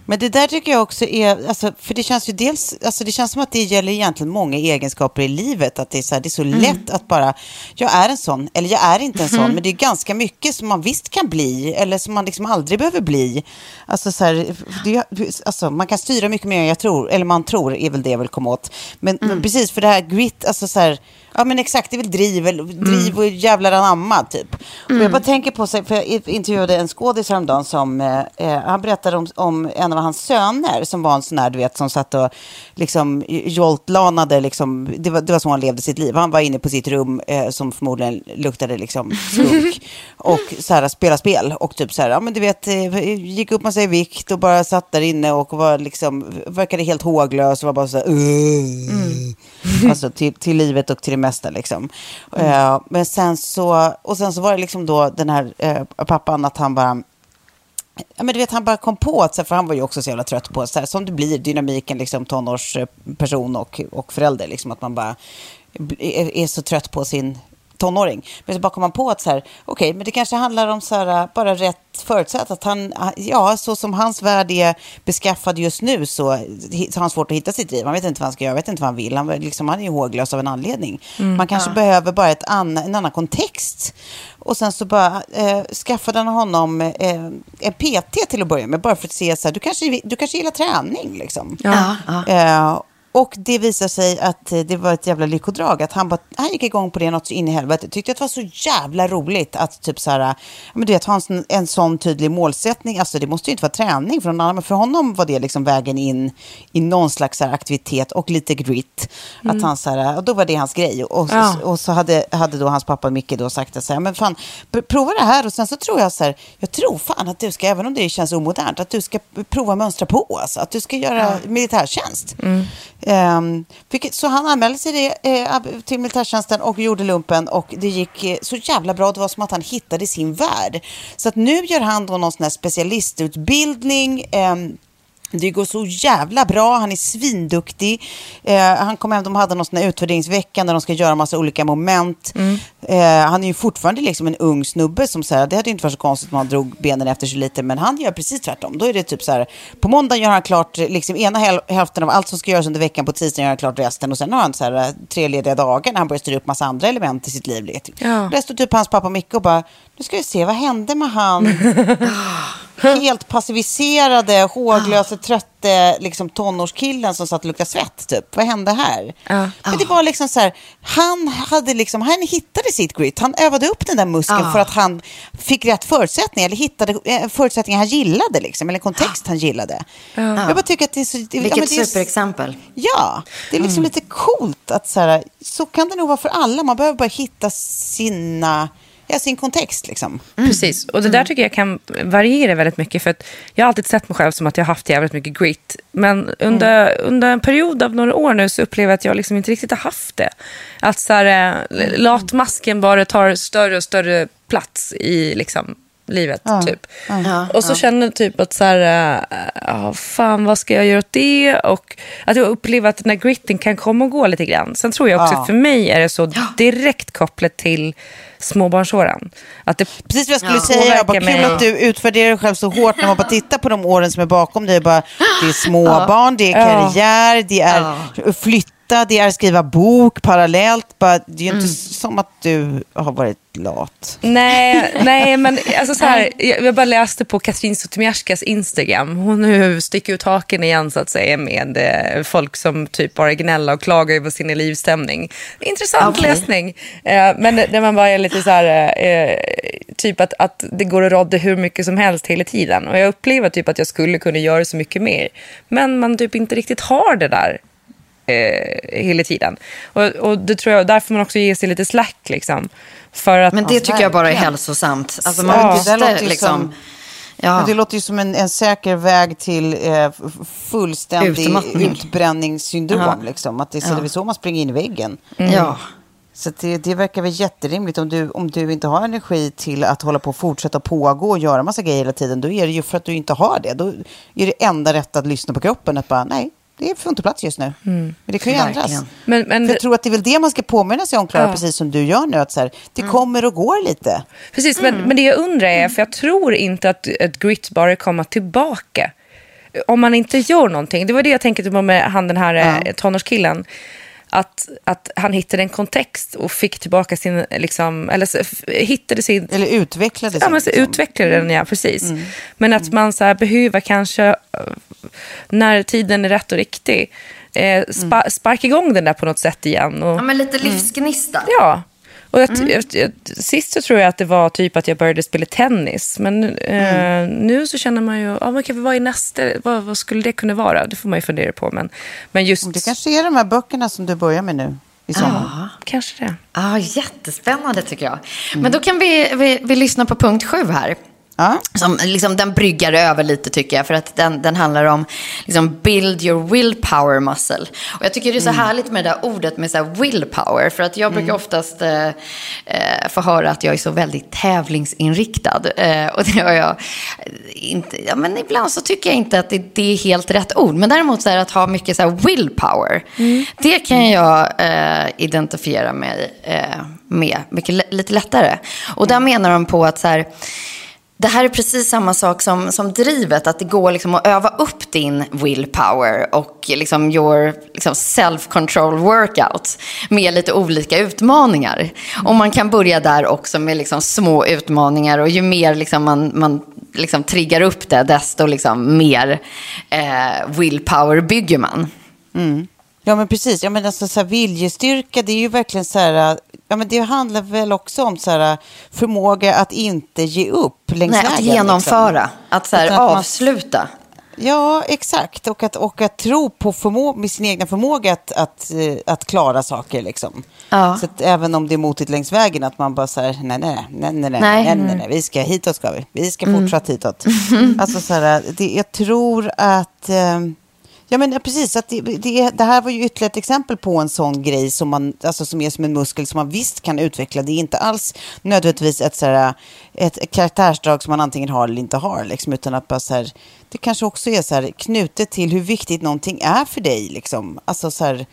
Men det där tycker jag också är, alltså, för det känns ju dels, alltså det känns som att det gäller egentligen många egenskaper i livet, att det är så, här, det är så lätt att bara, jag är en sån, eller jag är inte en sån, men det är ganska mycket som man visst kan bli, eller som man liksom aldrig behöver bli. Alltså, så här, det, alltså man kan styra mycket mer än jag tror, eller man tror, är väl det jag vill komma åt. Men, men precis, för det här grit, alltså så här, Ja men exakt, det är väl driv, driv och jävlar anamma typ. Och jag bara tänker på, sig, för jag intervjuade en skådis häromdagen som, eh, eh, han berättade om, om en av hans söner som var en sån här, du vet, som satt och liksom joltlanade, liksom, det, var, det var så han levde sitt liv. Han var inne på sitt rum eh, som förmodligen luktade liksom skunk och så här spela spel och typ så här, ja men du vet, eh, gick upp massa i vikt och bara satt där inne och var liksom, verkade helt håglös och var bara så här, "Ugh." Alltså till, till livet och till det mesta liksom. Eh, men sen så, och sen så var det liksom då den här eh, pappan att han bara, Ja, men du vet, han bara kom på att, för han var ju också så jävla trött på, så här, som det blir, dynamiken, liksom, tonårsperson och, och förälder, liksom, att man bara är så trött på sin tonåring. Men så bara kom man på att så här, okej, men det kanske handlar om så här, bara rätt förutsatt att han, ja, så som hans värld är beskaffad just nu så, så har han svårt att hitta sitt driv. Han vet inte vad han ska göra, vet inte vad han vill. Han, liksom, han är ju håglös av en anledning. man kanske behöver bara ett ann, en annan kontext. Och sen så bara eh, skaffade han honom eh, en PT till att börja med, bara för att se så här, du kanske, du kanske gillar träning liksom. Ja, ja. Eh, och det visar sig att eh, det var ett jävla lyckodrag. Att han, bara, han gick igång på det något så in i helvete. Tyckte att det var så jävla roligt att typ så här, ja, men du vet, ha en, sån- en sån tydlig målsättning. Alltså det måste ju inte vara träning för någon annan. Men för honom var det liksom vägen in i någon slags här, aktivitet och lite grit. Att han, så här, och då var det hans grej. Och, så- Ja. och så hade, hade då hans pappa Micke då sagt att så här, men fan, pr- prova det här. Och sen så tror jag så här, jag tror fan att du ska, även om det känns omodernt, att du ska prova mönstra på. Alltså, att du ska göra militärtjänst. Ehm, vilket, Ehm, så han anmälde sig det, eh, till militärtjänsten och gjorde lumpen och det gick eh, så jävla bra. Det var som att han hittade sin värld. Så att nu gör han då någon sån här specialistutbildning. Ehm, det går så jävla bra, han är svinduktig. Eh, han kom hem, de hade någon sån här utvärderingsvecka där de ska göra massa olika moment. Eh, han är ju fortfarande liksom en ung snubbe som säger, det hade ju inte varit så konstigt om han drog benen efter sig lite, men han gör precis tvärtom. Då är det typ så här, på måndag gör han klart liksom ena häl- hälften av allt som ska göras under veckan, på tisdagen gör han klart resten och sen har han så här eh, tre lediga dagar när han börjar styra upp massa andra element i sitt liv. Ja. Där stod typ hans pappa Micke och bara, nu ska vi se, vad hände med han? helt passiviserade, håglöse, trötte liksom, tonårskillen som satt och luktade svett. Typ. Vad hände här? Men det var liksom så här, han, hade liksom, han hittade sitt grit. Han övade upp den där muskeln för att han fick rätt förutsättningar. Eller hittade eh, förutsättningar han gillade, liksom, eller kontext han gillade. Jag bara tycker att det är så... Det, ja, Vilket men det är, superexempel. Ja, det är liksom lite coolt att så här, så kan det nog vara för alla. Man behöver bara hitta sina, ja, sin kontext liksom. Precis, och det där tycker jag kan variera väldigt mycket. För att jag har alltid sett mig själv som att jag har haft jävligt mycket grit. Men under, under en period av några år nu så upplever jag att jag liksom inte riktigt har haft det. Att så här, eh, latmasken bara tar större och större plats i liksom, livet. Typ. och så känner jag typ att så här, äh, ja, fan vad ska jag göra åt det? Och att jag upplever att den här gritten kan komma och gå lite grann. Sen tror jag också Ja. att för mig är det så direkt kopplat till småbarnsåren. Att det Precis vad jag skulle Ja. säga. Jag bara, kul att du utvärderar dig själv så hårt när man bara tittar på de åren som är bakom dig. Bara, det är småbarn, det är karriär, det är flytta, det är skriva bok parallellt. Bara, det är ju inte som att du har varit lat. Nej, nej men alltså så här, jag bara läste på Katrin Zytomierskas Instagram. Hon nu sticker ut haken igen så att säga med eh, folk som typ bara gnäller och klagar över sin livsstämning. Intressant Okej. läsning. Eh, men det- där man bara är lite så här, eh, typ att, att det går att rodda hur mycket som helst hela tiden. Och jag upplever typ att jag skulle kunna göra så mycket mer. Men man typ inte riktigt har det där eh, hela tiden. Och, och det tror jag, därför man också ger sig lite slack liksom. För att, Men det tycker jag bara är hälsosamt. Alltså Ja, man det där måste låter ju liksom... som- Ja. Men det låter ju som en, en säker väg till eh, fullständig Utmattning. utbränningssyndrom. Ja. Liksom. Att det så, det är så man springer in i väggen. ja. Så det, det verkar väl jätterimligt om du, om du inte har energi till att hålla på och fortsätta pågå och göra massa grejer hela tiden. Då är det ju för att du inte har det. Då är det enda rätt att lyssna på kroppen. Att bara, nej, det får inte plats just nu. Men det kan ju Verkligen. ändras. Men- men jag tror att det är väl det man ska påminna sig om, Klara, Ja. precis som du gör nu. Att så här, det kommer och går lite. Precis, men, men det jag undrar är, för jag tror inte att ett grit bara kommer tillbaka. Om man inte gör någonting. Det var det jag tänkte på med han den här ja. tonårskillen. Att, att han hittade en kontext och fick tillbaka sin, liksom, eller hittade sin... Eller utvecklade Ja, sin, men så liksom. utvecklade den, ja precis. Men att man så här, behöver kanske, eh, när tiden är rätt och riktig, eh, spa, sparka igång den där på något sätt igen. Och, Ja, men lite livsgnista. Ja. Och jag, jag, jag, sist så tror jag att det var typ att jag började spela tennis. Men eh, nu så känner man ju, ja, men okej, vad är nästa? Vad, vad skulle det kunna vara? Det får man ju fundera på. Men, men just... Det kanske är de här böckerna som du börjar med nu i sommar. Ja, kanske det. Ja, jättespännande tycker jag. Men då kan vi, vi, vi lyssna på punkt sju här. Ja. Som, liksom, den bryggar över lite tycker jag. För att den, den handlar om liksom, build your willpower muscle. Och jag tycker det är så härligt med det där ordet med så här, willpower. För att jag brukar oftast eh, eh, få höra att jag är så väldigt tävlingsinriktad. Eh, och det har jag inte, ja, men ibland så tycker jag inte att det, det är helt rätt ord. Men däremot så är det att ha mycket så här, willpower. Det kan jag eh, identifiera mig eh, med mycket lite lättare. Och där menar de på att så här, det här är precis samma sak som, som drivet, att det går liksom att öva upp din willpower och liksom your liksom self-control workout med lite olika utmaningar. Och man kan börja där också med liksom små utmaningar och ju mer liksom man, man liksom triggar upp det, desto liksom mer eh, willpower bygger man. Mm. Ja men precis, ja, men alltså, så här, viljestyrka det är ju verkligen så här, ja men det handlar väl också om så här, förmåga att inte ge upp längs Nej, vägen. att genomföra, Liksom. att så här, att man- avsluta. Ja, exakt. Och att, och att tro på förmå- med sin egna förmåga att, att, eh, att klara saker. Liksom. Ja. Så att även om det är motigt längs vägen, att man bara säger nej, nej, nej, nej, nej, Nej. nej, nej, nej, vi ska hitåt ska vi. Vi ska fortsatt hitåt. alltså så här, det, jag tror att... Eh, Ja, men precis. Att det, det, det här var ju ytterligare ett exempel på en sån grej som, man, alltså, som är som en muskel som man visst kan utveckla. Det är inte alls nödvändigtvis ett, så här, ett karaktärsdrag som man antingen har eller inte har. Liksom, utan att bara, så här, det kanske också är så här, knutet till hur viktigt någonting är för dig. Liksom. Alltså, så här,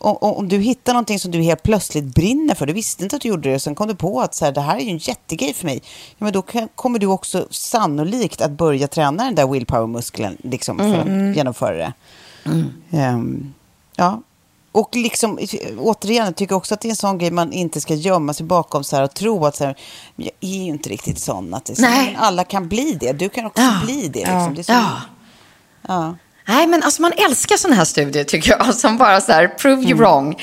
om, du hittar någonting som du helt plötsligt brinner för, du visste inte att du gjorde det, sen kom du på att så här, det här är ju en jättegrej för mig, ja, men då kan, kommer du också sannolikt att börja träna den där willpower-muskeln liksom, för att genomföra det. Ehm, ja. Och liksom, återigen, jag tycker också att det är en sån grej man inte ska gömma sig bakom så här, och tro att så här, jag är ju inte riktigt sån. Att det så, alla kan bli det. Du kan också Ja. bli det. Liksom. det Ja. Nej, men alltså man älskar sådana här studier tycker jag, som bara så här, prove you wrong.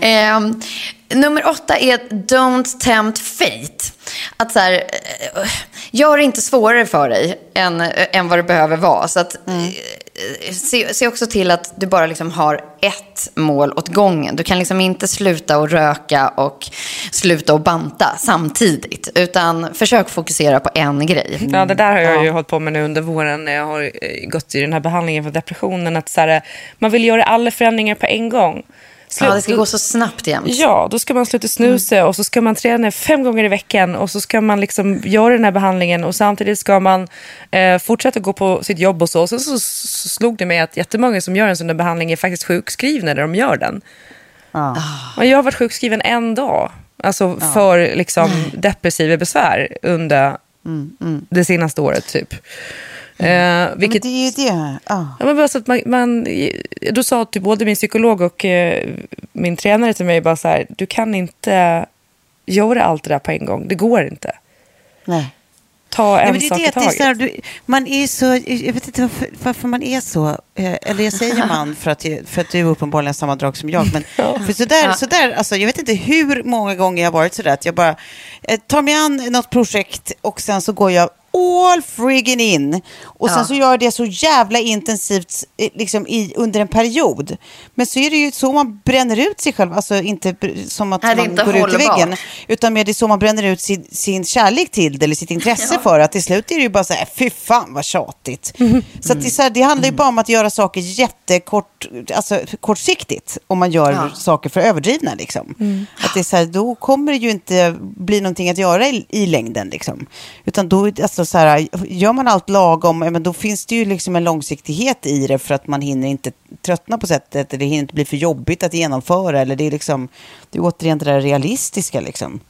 Ehm, nummer åtta är don't tempt fate. Att så här, eh, gör det inte svårare för dig än, än vad det behöver vara. Så att, eh, se, se också till att du bara liksom har ett mål åt gången. Du kan liksom inte sluta att röka och sluta att banta samtidigt. Utan försök fokusera på en grej. Ja, det där har jag ju hållit på med nu under våren när jag har eh, gått i den här behandlingen för depressionen. Att så här, man vill göra alla förändringar på en gång. Slu- Ja, det ska gå så snabbt jämt. Ja, då ska man sluta snusa och så ska man träna fem gånger i veckan och så ska man liksom göra den här behandlingen och samtidigt ska man eh, fortsätta gå på sitt jobb och så. Och sen så, så slog det mig att jättemånga som gör en sån där behandling är faktiskt sjukskrivna när de gör den. Ja. Och jag har varit sjukskriven en dag, alltså för liksom depressiva besvär under det senaste året typ. Eh, Men vilket, det är ju det. Ja. Ja, men bara så att man, man, då sa typ både min psykolog och eh, min tränare till mig bara så här, du kan inte göra allt det där på en gång. Det går inte. Nej. Ta en Ja, men det är sak det, i att det är taget. du, man är så, jag vet inte varför, varför man är så, eh, eller jag säger man för att, för att du är uppenbarligen samma drag som jag, men för så där, så där, alltså, jag vet inte hur många gånger jag har varit så där att jag bara eh, tar mig an något projekt och sen så går jag all friggin in. Och sen Ja. så gör jag det så jävla intensivt eh, liksom i, under en period. Men så är det ju så man bränner ut sig själv, alltså inte som att man går ut i väggen. Utan mer det är så man bränner ut sin, sin kärlek till det eller sitt intresse för att till slut är det ju bara så här, fy fan vad tjatigt. Så, att det, så här, det handlar ju bara om att göra saker jättekort, alltså kortsiktigt. Om man gör Ja. saker för överdrivna liksom. Att det är så här, då kommer det ju inte bli någonting att göra i, i längden liksom. Utan då, alltså så här, gör man allt lagom, men då finns det ju liksom en långsiktighet i det för att man hinner inte tröttna på sättet, det hinner inte bli för jobbigt att genomföra, eller det är liksom, det är återigen det där realistiska liksom.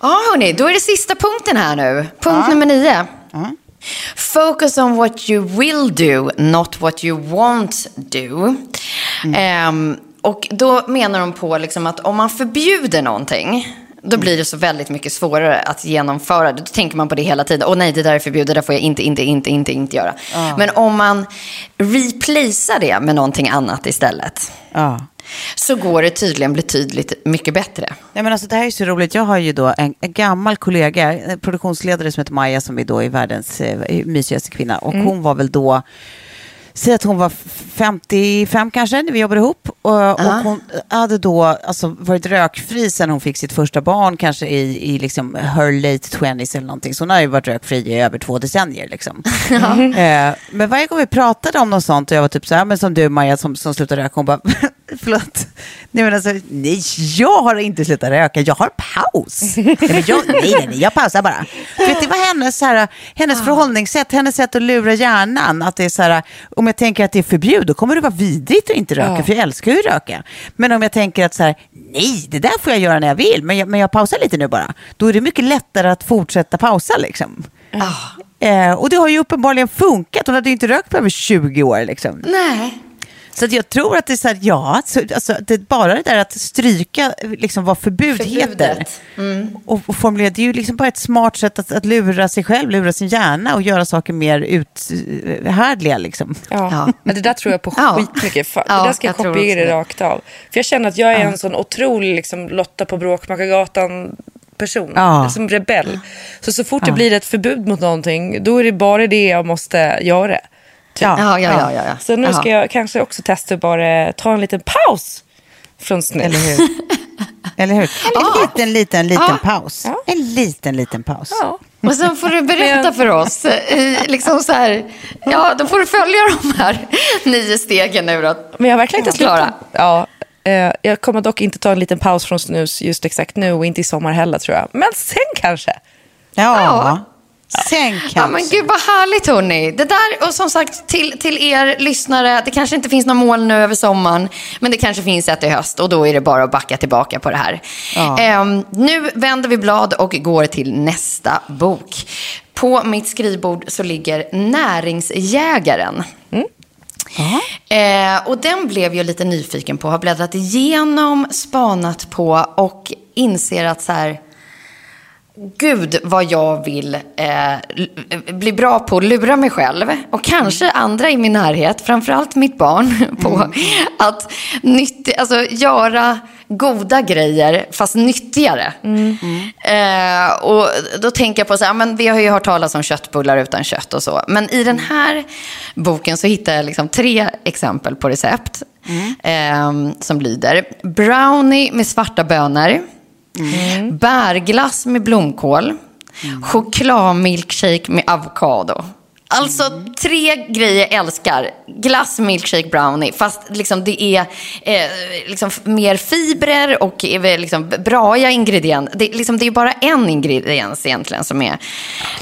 Ja, hörni, då är det sista punkten här nu. Punkt nummer nio. Focus on what you will do, not what you won't do. Ehm, och då menar de på liksom att om man förbjuder någonting, då blir det så väldigt mycket svårare att genomföra det. Då tänker man på det hela tiden. Åh nej, det där är förbjudet, det där får jag inte, inte, inte, inte, inte göra. Men om man replacear det med någonting annat istället, Ja. så går det tydligen betydligt mycket bättre. Nej, men alltså, det här är så roligt. Jag har ju då en, en gammal kollega, en produktionsledare som heter Maja, som är då är världens eh, mysigaste kvinna. Och hon var väl då, säg att hon var 55 kanske, när vi jobbade ihop. Och, och hon hade då alltså, varit rökfri sen hon fick sitt första barn, kanske i, i liksom her late 20s eller någonting. Så hon har ju varit rökfri i över två decennier. Liksom. Eh, men varje gång vi pratade om något sånt och jag var typ så här, men som du Maja som, som slutade röka, hon bara, förlåt, nej men alltså, nej, jag har inte slutat röka, jag har paus. nej, jag, nej, nej, jag pausar bara. Vet, det var hennes, så här, hennes förhållningssätt, hennes sätt att lura hjärnan, att det är så här, om jag tänker att det är förbjudet, då kommer det vara vidrigt att inte röka, för jag älskar ju att röka. Men om jag tänker att så här, nej, det där får jag göra när jag vill, men jag, men jag pausar lite nu bara, då är det mycket lättare att fortsätta pausa liksom. Eh, och det har ju uppenbarligen funkat. Hon hade ju inte rökt på över 20 år. Liksom. Nej. Så att jag tror att det är så här, ja, så, alltså, det bara det där att stryka liksom, vad förbud heter. Mm. Och, och formulera, det är ju liksom bara ett smart sätt att, att lura sig själv, lura sin hjärna och göra saker mer uthärdliga. Liksom. Ja. Ja. Men det där tror jag på Ja. skitmycket. Ja, det där ska jag, jag kopiera rakt av. För jag känner att jag är en sån otrolig liksom, Lotta på Bråkmakargatan person. Ja. Som rebell. Så så fort det blir ett förbud mot någonting, då är det bara det jag måste göra. Ja. Ja, ja, ja. ja, ja. Så nu ska jag kanske också testa att bara ta en liten paus från snus. Eller hur? Eller hur? En liten, liten, liten Ja. paus. En liten, liten paus. Ja. Och sen får du berätta för oss, eh, liksom så här, ja, då får du följa de här nio stegen nu då. Men jag har verkligen inte Klara. slutat. Ja, eh, jag kommer dock inte ta en liten paus från snus just exakt nu och inte i sommar heller tror jag. Men sen kanske. Ja. Ja. Kanske. Ja, men gud vad härligt hörni. Det där, och som sagt till, till er lyssnare, det kanske inte finns några mål nu över sommaren, men det kanske finns ett i höst och då är det bara att backa tillbaka på det här. Ehm, nu vänder vi blad och går till nästa bok. På mitt skrivbord så ligger Näringsjägaren. Eh, och den blev jag lite nyfiken på, har bläddrat igenom, spanat på och inser att så här, Gud vad jag vill eh, bli bra på att lura mig själv och kanske andra i min närhet, framförallt mitt barn, på att nytt, alltså, göra goda grejer fast nyttigare. Eh, och då tänker jag på så här, men vi har ju hört talas om köttbullar utan kött och så. Men i den här boken så hittar jag liksom tre exempel på recept eh, som lyder brownie med svarta bönor. Bärglass med blomkål. Chokladmilkshake med avokado. Alltså tre grejer jag älskar. Glass, milkshake, brownie. Fast liksom det är eh, liksom mer fibrer och liksom braiga ingredienser. Det, liksom, det är bara en ingrediens egentligen som är,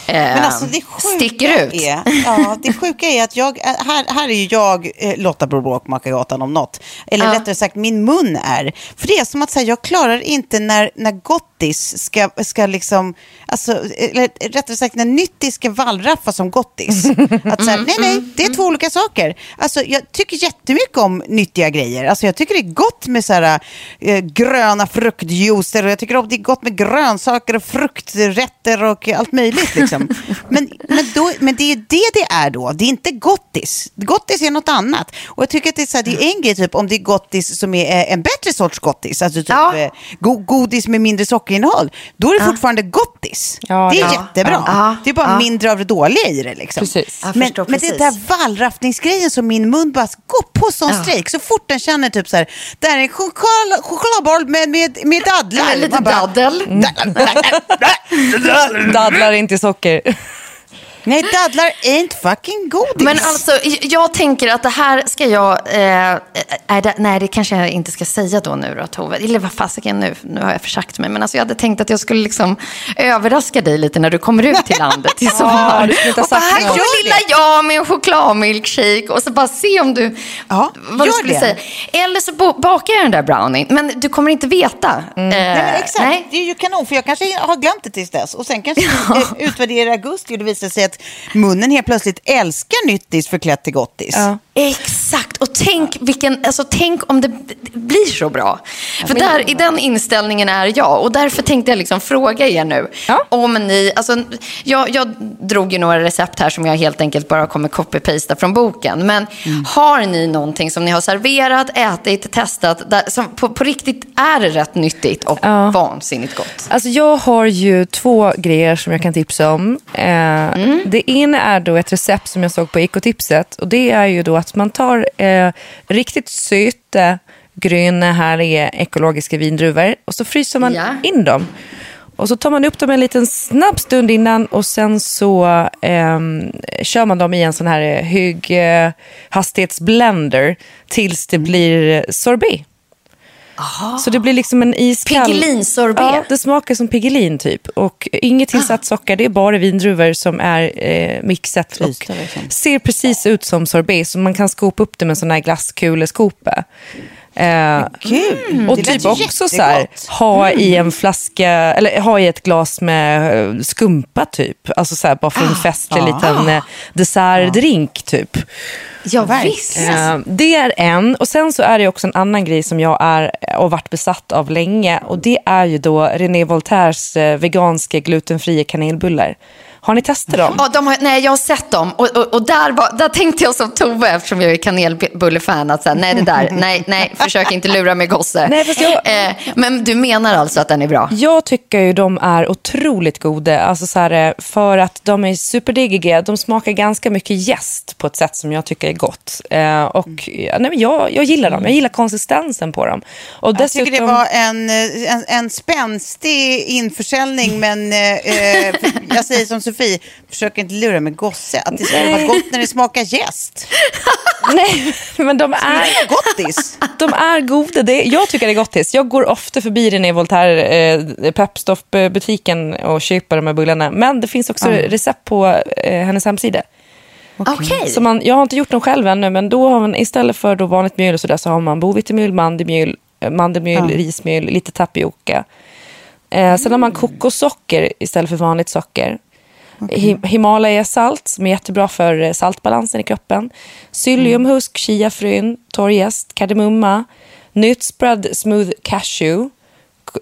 eh, alltså sticker ut. Är, ja, det sjuka är att jag, här, här är ju jag eh, Lotta Bror Bråkmakargatan om något. Eller Ja. rättare sagt min mun är. För det är som att säga, jag klarar inte när, när gottis ska, ska liksom, alltså, eller rättare sagt när nyttis ska wallraffa som gottis. Att säga, nej nej, det är två olika saker. Alltså jag tycker jättemycket om nyttiga grejer. Alltså jag tycker det är gott med så här, eh, gröna fruktjuicer och jag tycker om det är gott med grönsaker och frukträtter och allt möjligt. Liksom. men, men, då, men det är det det är då. Det är inte gottis. Gottis är något annat. Och jag tycker att det är, så här, det är en grej typ om det är gottis som är eh, en bättre sorts gottis. Alltså typ Ja. eh, go godis med mindre sockerinnehåll. Då är det fortfarande gottis. Ja, det är ja. jättebra. Ja. Det är bara Ja. mindre av det dåliga i det. Liksom. Precis. Jag Men, förstår men det precis. där wallraffningsgrejen som min mun bara går på sån Ja. strejk. Så fort den känner typ så här, det här är en choklad, chokladboll med, med, med dadlar. Med lite bara, daddel. Dadlar inte socker. Nej, dadlar ain't fucking godis. Men alltså, jag tänker att det här ska jag... Eh, det, nej, det kanske jag inte ska säga då nu då, Tove. Eller vad fasiken nu, nu har jag försagt mig. Men alltså, jag hade tänkt att jag skulle liksom överraska dig lite när du kommer ut till landet i sommar. ha och bara, här kommer lilla jag med en chokladmilkshake. Och så bara se om du... Ja, vad du skulle det. säga. Eller så bakar jag den där brownie. Men du kommer inte veta. Eh, Nej, men exakt. nej. Det är ju kanon, för jag kanske har glömt det tills dess. Och sen kanske vi eh, utvärderar i augusti och det visar sig att att munnen helt plötsligt älskar nyttis förklätt till gottis. Ja. Exakt, och tänk, vilken, alltså, tänk om det blir så bra. För där, i den inställningen är jag. Och därför tänkte jag liksom fråga er nu. Ja. Om ni, alltså, jag, jag drog ju några recept här som jag helt enkelt bara kommer copy-pasta från boken. Men har ni någonting som ni har serverat, ätit, testat, där, som på, på riktigt är det rätt nyttigt och Ja. vansinnigt gott? Alltså jag har ju två grejer som jag kan tipsa om. Eh, Det ena är då ett recept som jag såg på ekotipset. Och det är ju då att man tar eh, riktigt söta, gröna, härliga ekologiska vindruvor och så fryser man Ja. in dem. Och så tar man upp dem en liten snabb stund innan och sen så ehm, kör man dem i en sån här eh, hög eh, hastighetsblender tills det blir sorbet. Så det blir liksom en iskall... Piggelinsorbet. Ja, det smakar som Piggelin typ. Och inget tillsatt socker, det är bara vindruvor som är eh, mixat och liksom. ser precis ut som sorbet. Så man kan skopa upp det med en sån här glasskuleskopa. Eh, Kul! och typ också så här, ha i en flaska, eller ha i ett glas med eh, skumpa typ. Alltså så här, bara för en festlig liten eh, dessertdrink typ. Ja, visst. Eh, det är en. Och sen så är det också en annan grej som jag är och varit besatt av länge. Och det är ju då René Voltaires eh, veganska glutenfria kanelbullar. Har ni testat dem? Ja, de har, nej, jag har sett dem. Och, och, och där, var, där tänkte jag som Tove, eftersom jag är kanelbullefan, att säga, nej, det där, nej, nej, försök inte lura mig gosse. Nej, fast jag- eh, men du menar alltså att den är bra? Jag tycker ju de är otroligt goda. Alltså så här, eh, för att de är superdiggiga. De smakar ganska mycket jäst på ett sätt som jag tycker är gott. Eh, och nej, men jag, jag gillar dem. Jag gillar konsistensen på dem. Och Jag tycker det var en, eh, en, en spänstig införsäljning, men eh, eh, jag säger som Sofie, försök inte lura med gosse. Att det ska vara gott när det smakar jäst. Nej, men de är... gottis. De är goda. Det, jag tycker det är gottis. Jag går ofta förbi René Voltaire eh, Pepstop-butiken och köper de här bullarna. Men det finns också recept på eh, hennes hemsida. Okej. Så man, jag har inte gjort dem själv ännu, men då har man istället för då vanligt mjöl och sådär så har man bovetemjöl, mandelmjöl, eh, mandelmjöl rismjöl, lite tapioca. Eh, sen har man kokossocker istället för vanligt socker. Hi- Himalaya-salt som är jättebra för eh, saltbalansen i kroppen. Psylliumhusk, chiafrön, torrjäst, kardemumma, nötspread smooth cashew,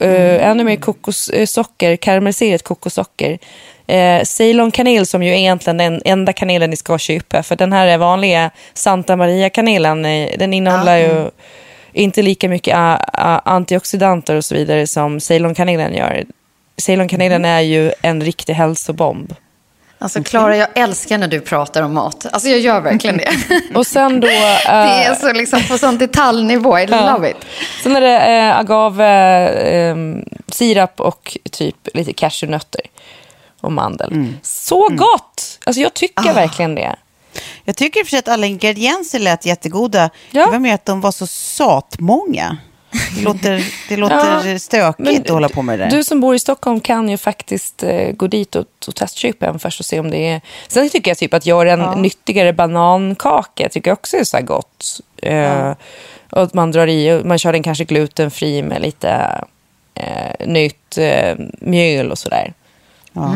eh, ännu mer kokossocker, karamelliserat kokossocker. Eh, Ceylon-kanel som ju är egentligen den enda kanelen ni ska köpa. För den här vanliga Santa Maria-kanelen, eh, den innehåller ju inte lika mycket a- a- antioxidanter och så vidare som Ceylon-kanelen gör. Ceylon-kanelen är ju en riktig hälsobomb. Alltså Klara, jag älskar när du pratar om mat. Alltså jag gör verkligen det. Och sen då... Det eh, är så liksom på sån detaljnivå. I love it. Sen är det eh, agave, eh, sirap och typ lite cashewnötter och mandel. Så gott! Alltså jag tycker verkligen det. Jag tycker för sig att alla ingredienser lät jättegoda. Ja. Det var mer att de var så satmånga. Det låter, det låter Ja, stökigt att hålla på med det där. Du som bor i Stockholm kan ju faktiskt eh, gå dit och, och testköpa en först och se om det är... Sen tycker jag typ att göra en nyttigare banankaka tycker jag också är så här gott. Eh, och att man drar i, man kör den kanske glutenfri med lite eh, nytt eh, mjöl och sådär. Ja.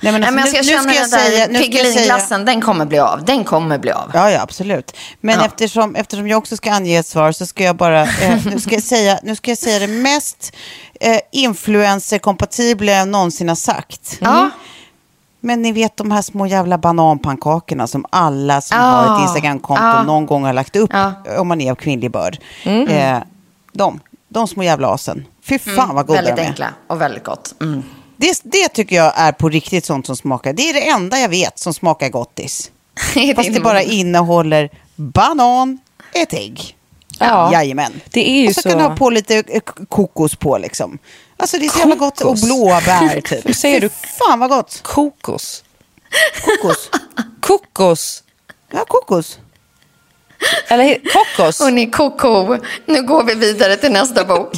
Nej, men Nej, alltså, men jag ska nu, nu ska jag säga... Nu Piggelinglassen, den kommer bli av. Den kommer bli av. Ja, ja, absolut. Men Ja. eftersom, eftersom jag också ska ange ett svar så ska jag bara, eh, nu, ska jag säga, nu ska jag säga det mest eh, influencer-kompatibla jag någonsin har sagt. Ja. Men ni vet de här små jävla bananpannkakorna som alla som Ja. har ett Instagramkonto Ja. någon gång har lagt upp Ja. om man är av kvinnlig börd. Eh, de, de små jävla asen. Fy fan vad goda Väldigt de är. enkla och väldigt gott. Mm. Det, det tycker jag är på riktigt sånt som smakar. Det är det enda jag vet som smakar gottis. Fast det bara innehåller banan, ett ägg. Ja. Jajamän. Det är ju och så, så- kan du ha på lite eh, kokos på liksom. Alltså det är så jävla gott. Och Kokos? blåbär typ. Hur säger du? Fan vad gott. Kokos. Kokos. Kokos. Ja, kokos. Eller kokos. Och ni koko, nu går vi vidare till nästa bok.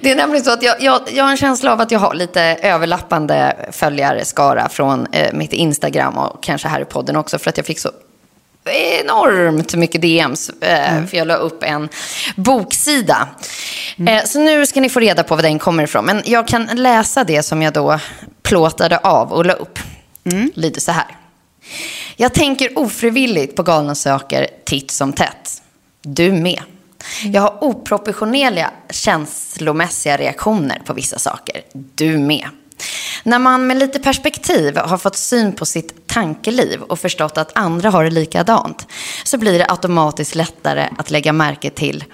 Det är nämligen så att jag, jag, jag har en känsla av att jag har lite överlappande följarskara från eh, mitt Instagram och kanske här i podden också för att jag fick så enormt mycket DMs. Eh, För jag la upp en boksida. Eh, så nu ska ni få reda på var den kommer ifrån. Men jag kan läsa det som jag då plåtade av och la upp. Lyder så här. Jag tänker ofrivilligt på galna saker titt som tätt. Du med. Jag har oproportionerliga känslomässiga reaktioner på vissa saker. Du med. När man med lite perspektiv har fått syn på sitt tankeliv och förstått att andra har det likadant så blir det automatiskt lättare att lägga märke till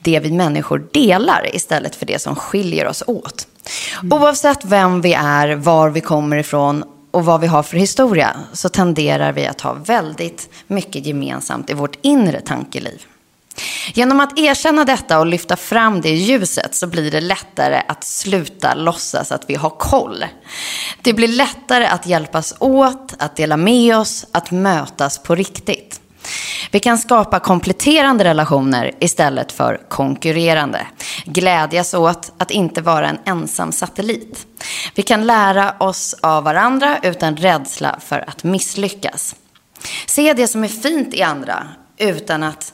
det vi människor delar istället för det som skiljer oss åt. Oavsett vem vi är, var vi kommer ifrån och vad vi har för historia så tenderar vi att ha väldigt mycket gemensamt i vårt inre tankeliv. Genom att erkänna detta och lyfta fram det i ljuset så blir det lättare att sluta låtsas att vi har koll. Det blir lättare att hjälpas åt, att dela med oss, att mötas på riktigt. Vi kan skapa kompletterande relationer istället för konkurrerande. Glädjas åt att inte vara en ensam satellit. Vi kan lära oss av varandra utan rädsla för att misslyckas. Se det som är fint i andra utan att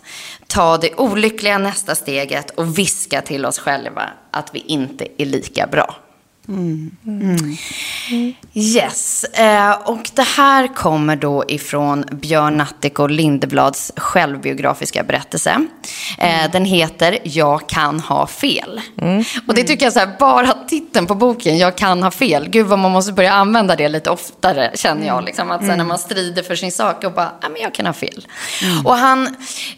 ta det olyckliga nästa steget och viska till oss själva att vi inte är lika bra. Yes, eh, och det här kommer då ifrån Björn Natthiko Lindeblads självbiografiska berättelse. Eh, den heter Jag kan ha fel. Och det tycker jag så här, bara titeln på boken, Jag kan ha fel. Gud vad man måste börja använda det lite oftare känner jag. Liksom, att här, när man strider för sin sak och bara, men jag kan ha fel. Och han,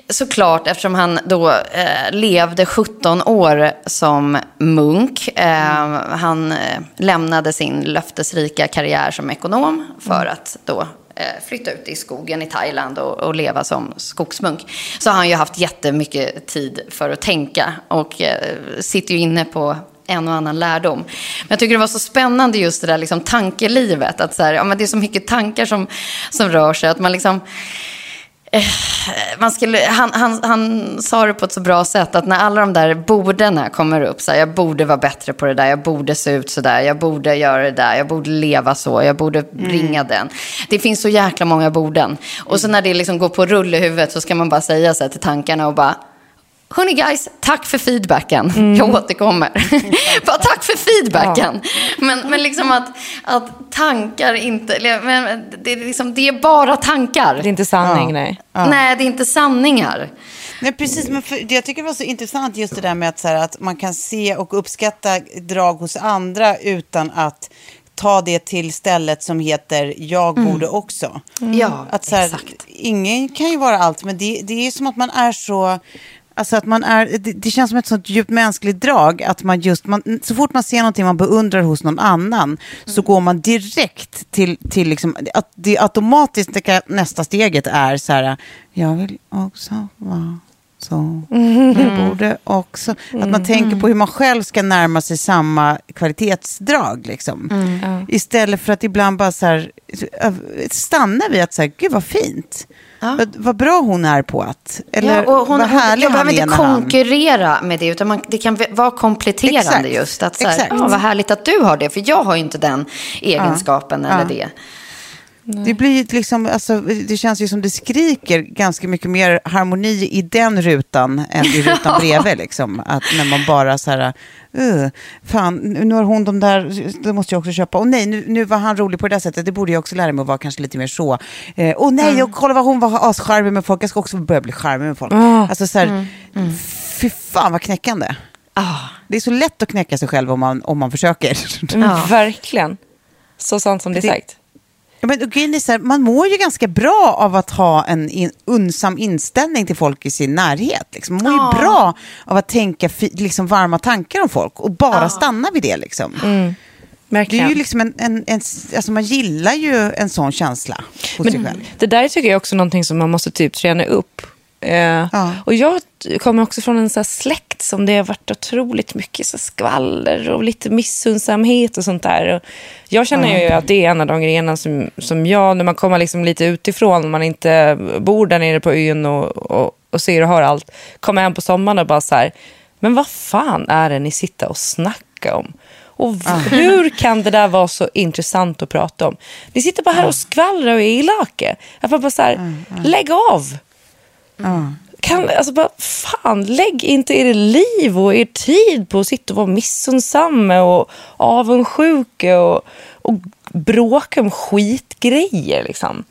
såklart eftersom han då eh, levde 17 år som munk. Eh, han lämnade sin löftesrika karriär som ekonom för att då eh, flytta ut i skogen i Thailand och, och leva som skogsmunk. Så har han ju haft jättemycket tid för att tänka och eh, sitter ju inne på en och annan lärdom. Men jag tycker det var så spännande just det där liksom, tankelivet. Att så här, ja, men det är så mycket tankar som, som rör sig. Att man liksom... Eh, man skulle, han, han, han sa det på ett så bra sätt att när alla de där bordena kommer upp, så här, jag borde vara bättre på det där, jag borde se ut så där, jag borde göra det där, jag borde leva så, jag borde ringa den. Det finns så jäkla många borden. Och så när det liksom går på rull i huvudet så ska man bara säga så här till tankarna och bara, Hörni guys, tack för feedbacken. Jag återkommer. Bara tack för feedbacken. Men, men liksom att, att tankar inte... Men det, är liksom, det är bara tankar. Det är inte sanning, nej. Nej, det är inte sanningar. Nej, precis. Men för, jag tycker det var så intressant just det där med att, så här, att man kan se och uppskatta drag hos andra utan att ta det till stället som heter jag borde också. Ja, Att så här, exakt. ingen kan ju vara allt, men det, det är som att man är så... Alltså att man är, det, det känns som ett sånt djupt mänskligt drag att man just, man, så fort man ser någonting man beundrar hos någon annan så går man direkt till, till liksom, att det automatiskt, det nästa steget är så här, jag vill också vara så, jag borde också, att man tänker på hur man själv ska närma sig samma kvalitetsdrag liksom. Istället för att ibland bara så här, stanna vid att säga, gud vad fint. Vad, vad bra hon är på att, eller ja, och hon, vad hon, härlig jag han behöver inte när han... konkurrera med det, utan man, det kan vara kompletterande Exakt, just. Att så här, exakt. ja, vad härligt att du har det, för jag har ju inte den egenskapen eller ja. Det. Det blir liksom, alltså, det känns ju som det skriker ganska mycket mer harmoni i den rutan än i rutan bredvid. Liksom. Att när man bara så här, uh, fan, nu har hon de där, det måste jag också köpa. Och nej, nu, nu var han rolig på det där sättet, det borde jag också lära mig att vara kanske lite mer så. Eh, och nej, och kolla vad hon var ascharmig med folk, jag ska också börja bli charmig med folk. Alltså så här, fy fan vad knäckande. Det är så lätt att knäcka sig själv om man, om man försöker. Mm, Verkligen. Så sant som det är Det- sagt. Ja, men, grejen är så här, man mår ju ganska bra av att ha en in, unsam inställning till folk i sin närhet. Liksom. Man mår ju bra av att tänka liksom, varma tankar om folk och bara stanna vid det. Liksom. Det är ju liksom en, en, en, alltså man gillar ju en sån känsla hos sig själv. Det där tycker jag också är någonting som man måste typ träna upp. Eh, Och jag kommer också från en så släkt som det har varit otroligt mycket så skvaller och lite missundsamhet och sånt där. Och jag känner ju att det är en av de grejerna som, som jag, när man kommer liksom lite utifrån, man inte bor där nere på ön och, och, och ser och hör allt, kommer hem på sommaren och bara så här, men vad fan är det ni sitter och snackar om? Och hur kan det där vara så intressant att prata om? Ni sitter bara här och skvallrar och är elaka. Jag får bara så här, lägg av. Kan, alltså bara, fan, lägg inte er liv och er tid på att sitta och vara missunnsamma och avundsjuka och, och bråka om skitgrejer. Liksom.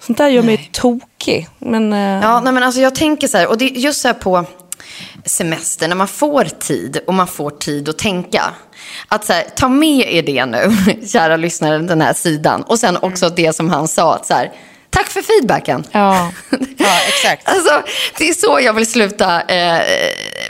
Sånt där gör mig tokig. Men, eh, Ja, nej, men alltså jag tänker så här, och det är just så här på semester, när man får tid och man får tid att tänka. Att så här, ta med er det nu, kära lyssnare, den här sidan. Och sen också det som han sa, att så här, tack för feedbacken. ja. Ja, exakt. Alltså, det är så jag vill sluta eh,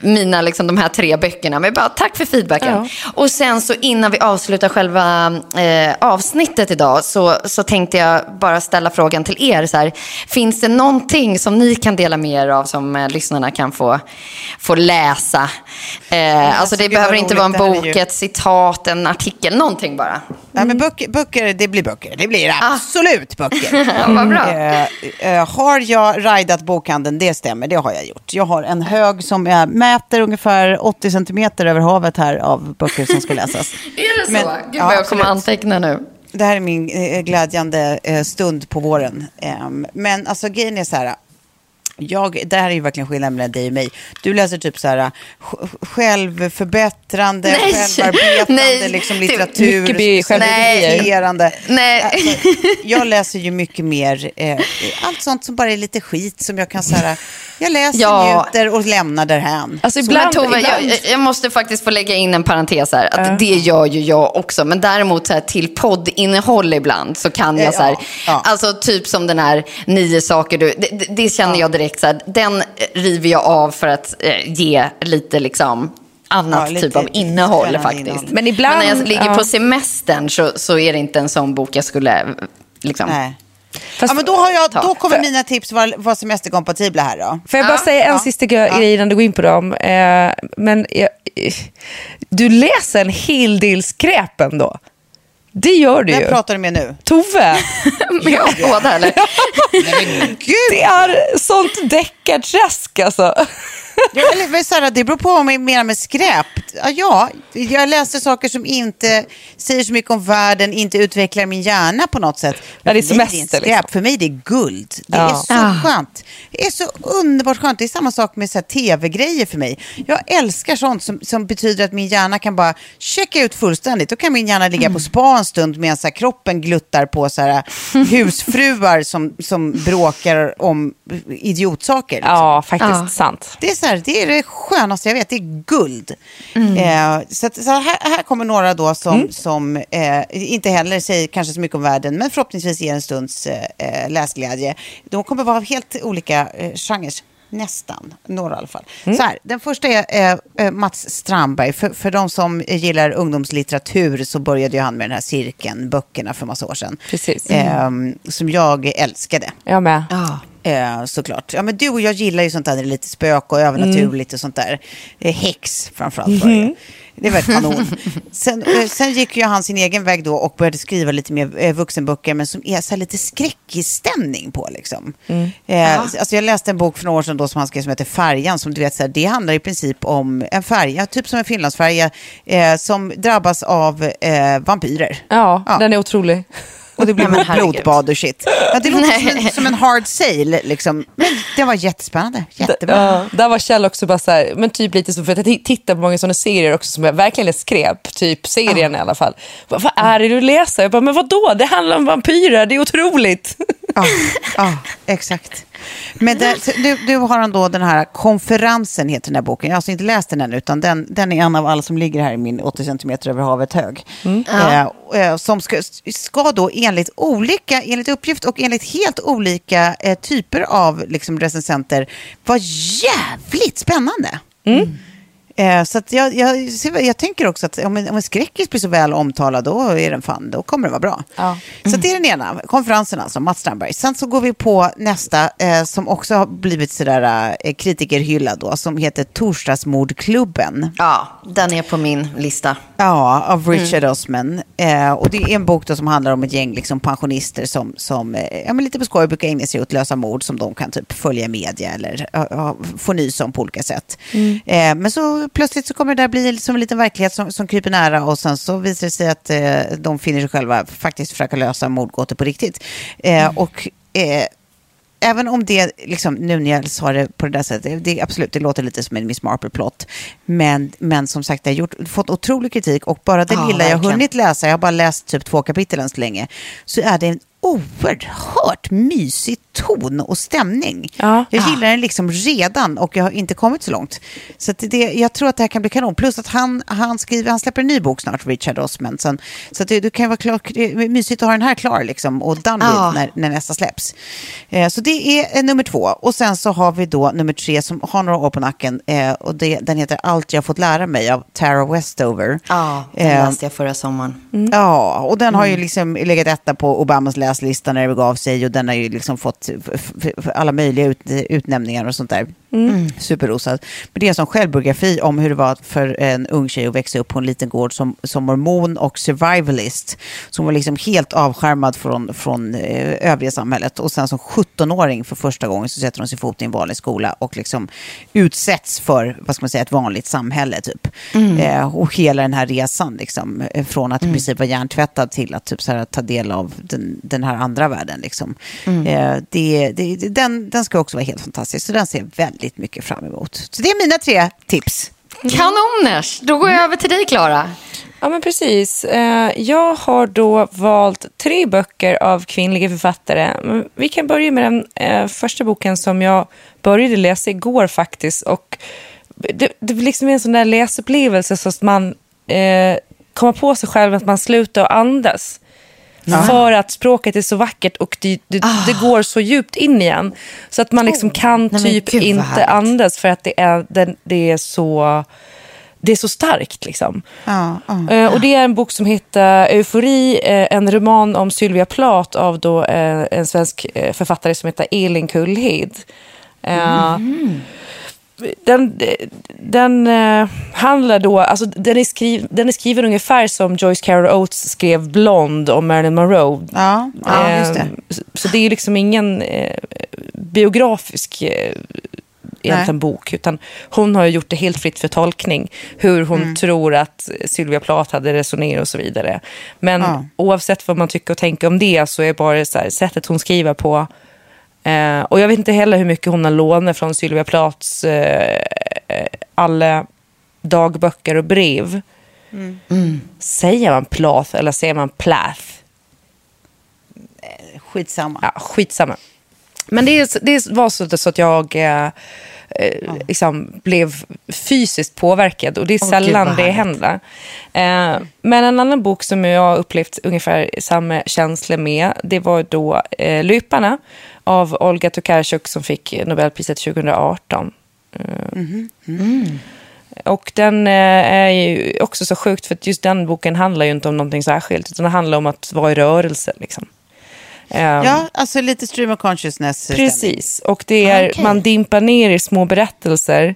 mina, liksom, de här tre böckerna. Men bara tack för feedbacken. Ja. Och sen så innan vi avslutar själva eh, avsnittet idag så, så tänkte jag bara ställa frågan till er. Så här, finns det någonting som ni kan dela med er av som eh, lyssnarna kan få, få läsa? Eh, alltså det gud, behöver inte vara en. Det bok, ett citat, en artikel, någonting bara. Ja, men böcker, böcker, det blir böcker. Det blir absolut böcker. Ja. Eh, eh, har jag ridat bokhandeln? Det stämmer, det har jag gjort. Jag har en hög som jag mäter ungefär 80 centimeter över havet här av böcker som ska läsas. Är det så? Men- Gud ja, jag kommer anteckna nu. Det här är min eh, glädjande eh, stund på våren. Ehm, men alltså grejen är så här. Jag, det här är ju verkligen skillnaden mellan dig och mig. Du läser typ så här sj- självförbättrande, Nej. självarbetande Nej. liksom Det- litteratur. mycket reflekterande. Nej. Alltså, jag läser ju mycket mer, eh, allt sånt som bara är lite skit som jag kan så här, jag läser, Ja. njuter och lämnar därhän. Alltså, ibland, Tove, ibland, jag, jag måste faktiskt få lägga in en parentes här. Att Det gör ju jag också. Men däremot så här, till poddinnehåll ibland så kan jag Ja, så här, ja. alltså typ som den här nio saker du, det, det- det känner jag direkt så här, den river jag av för att eh, ge lite liksom annat Ja, lite typ av innehåll faktiskt. innehåll. Men ibland- när jag ligger ja. på semestern så, så är det inte en sån bok jag skulle liksom. Nej. Fast- ja, men då, har jag, då kommer För- mina tips vara, vara semesterkompatibla här då. Får jag bara Ja, säga en ja, sista grej innan du går in på dem? Eh, men jag, eh, du läser en hel del skräp ändå. Det gör du Vem ju. pratar du med nu? Tove, Med oss båda eller? det är sånt deckarträsk alltså. Ja, eller, men Sara, det beror på vad man menar med skräp. Ja, Ja, jag läser saker som inte säger så mycket om världen, inte utvecklar min hjärna på något sätt. Ja, det är semester, inte skräp. liksom. För mig det är guld. Det Ja. är så Ah. skönt. Det är så underbart skönt. Det är samma sak med tv-grejer för mig. Jag älskar sånt som, som betyder att min hjärna kan bara checka ut fullständigt. Då kan min hjärna ligga på spa en stund medan så här kroppen gluttar på så här husfruar som, som bråkar om idiotsaker. liksom. Ja, faktiskt Ja. sant. Det är, så här, det är det skönaste jag vet, det är guld. Eh, så att, så här, här kommer några då som, som eh, inte heller säger kanske så mycket om världen, men förhoppningsvis ger en stunds eh, eh, läsglädje. De kommer vara helt olika eh, genrer. Nästan, några i alla fall. Så här, den första är eh, eh, Mats Strandberg. För, för de som gillar ungdomslitteratur så började ju han med den här cirkeln, böckerna för massa år sedan. Precis. Eh, som jag älskade. Jag med. Ja. Eh, såklart. Ja, men du och jag gillar ju sånt där, det är lite spök och övernaturligt och sånt där. Eh, häx framförallt var det ju. Det var kanon. Sen, eh, sen gick ju han sin egen väg då och började skriva lite mer eh, vuxenböcker men som är så lite skräckig stämning på liksom. Eh, alltså jag läste en bok för några år sedan då som han skrev som heter Färjan som du vet så här, det handlar i princip om en färja, typ som en Finlandsfärja eh, som drabbas av vampyrer. Ja, Ja. den är otrolig. Och det blir Nej, blodbad och shit. Ja, det låter som en, som en hard sail liksom. Men det var jättespännande. Jättebra. Ja, där var Kjell också bara så här, men typ lite så, för att jag tittar på många sådana serier också som jag verkligen är skräp, typ serien i alla fall. Vad, vad är det du läser? Jag bara, men vad då? Det handlar om vampyrer, det är otroligt. Ja, ja, exakt. Men det, nu, nu har han då den här konferensen, heter den här boken. Jag har alltså inte läst den än, utan den, den är en av alla som ligger här i min 80 cm över havet hög. Eh, eh, som ska, ska då enligt olika, enligt uppgift och enligt helt olika eh, typer av liksom, recensenter vara jävligt spännande. Eh, så jag, jag, jag tänker också att om en, om en skräckis blir så väl omtalad, då är den fan, då kommer det vara bra. Ja. Så det är den ena, konferensen alltså, Mats Strandberg. Sen så går vi på nästa, eh, som också har blivit sådär eh, kritikerhyllad då, som heter Torsdagsmordklubben. ja, den är på min lista. Ja, av Richard Osman. Eh, och det är en bok då som handlar om ett gäng liksom, pensionister som, som eh, ja, men lite på skoj brukar ägna sig åt lösa mord som de kan typ följa i media eller få nys om på olika sätt. Eh, men så så plötsligt så kommer det där bli som en liten verklighet som, som kryper nära och sen så visar det sig att eh, de finner sig själva faktiskt försöka lösa mordgåtor på riktigt. Eh, Mm. Och eh, även om det, liksom, nu när jag sa det på det där sättet, det, absolut, det låter lite som en Miss Marple-plott. Men, men som sagt, det har gjort, fått otrolig kritik och bara det Ja, lilla jag verkligen. hunnit läsa, jag har bara läst typ två kapitel än så länge, så är det en oerhört mysig ton och stämning. Ja. Jag gillar den liksom redan och jag har inte kommit så långt. Så det, jag tror att det här kan bli kanon. Plus att han, han, skriver, han släpper en ny bok snart, Richard Osmondson. Så det, det kan vara klar, mysigt att ha den här klar liksom, och done Ja. när, när nästa släpps. Eh, så det är eh, nummer två. Och sen så har vi då nummer tre som har några år på nacken. Eh, och det, den heter Allt jag fått lära mig av Tara Westover. Ja, den Eh, läste jag förra sommaren. Ja, och den har ju liksom legat etta på Obamas lista när det begav sig och den har ju liksom fått alla möjliga ut, utnämningar och sånt där. Superrosad. Men det är som självbiografi om hur det var för en ung tjej att växa upp på en liten gård som, som mormon och survivalist. Som var liksom helt avskärmad från, från eh, övriga samhället. Och sen som 17-åring för första gången så sätter hon sin fot i en vanlig skola och liksom utsätts för, vad ska man säga, ett vanligt samhälle typ. Eh, och hela den här resan liksom, eh, från att i princip vara hjärntvättad till att typ så här, ta del av den, den här andra världen. Liksom. Eh, det, det, den, den ska också vara helt fantastisk, så den ser jag väldigt mycket fram emot. Så det är mina tre tips. Kanoners! Då går jag över till dig, Klara. Ja, men precis. Eh, Jag har då valt tre böcker av kvinnliga författare. Vi kan börja med den eh, första boken som jag började läsa igår faktiskt. Och det, det blir liksom en sån där läsupplevelse så att man eh, kommer på sig själv att man slutar att andas. För att språket är så vackert och det, det, det går så djupt in igen. Så att man liksom kan Nej, men typ vad inte andas för att det är, det, det är så... Det är så starkt liksom. Ja, ja. Eh, och det är en bok som heter Eufori, eh, en roman om Sylvia Plath av då, eh, en svensk författare som heter Elin Kullhed. Eh, Den, den eh, handlar då, alltså den är, skriv, den är skriven ungefär som Joyce Carol Oates skrev Blonde om Marilyn Monroe. Ja, ja, just det. Eh, så- Så det är liksom ingen eh, biografisk eh, egentligen bok, utan hon har ju gjort det helt fritt för tolkning. Hur hon Mm. tror att Sylvia Plath hade resonerat och så vidare. Men Ja. oavsett vad man tycker och tänker om det så är bara så här, sättet hon skriver på Eh, och jag vet inte heller hur mycket hon har lånat från Sylvia Plaths eh, eh, alla dagböcker och brev. Mm. Säger man Plath eller säger man Plath? Skitsamma. Ja, skitsamma. Men det, det var så, så att jag eh, eh, liksom blev fysiskt påverkad och det är sällan gud, det händer. Eh, men en annan bok som jag upplevt ungefär samma känsla med, det var då eh, Lyparna av Olga Tokarczuk som fick Nobelpriset 2018. Och den eh, är ju också så sjukt för att just den boken handlar ju inte om någonting särskilt utan det handlar om att vara i rörelse. Liksom. Eh, Ja, alltså lite stream of consciousness. Precis, och det är, okej. man dimpar ner i små berättelser.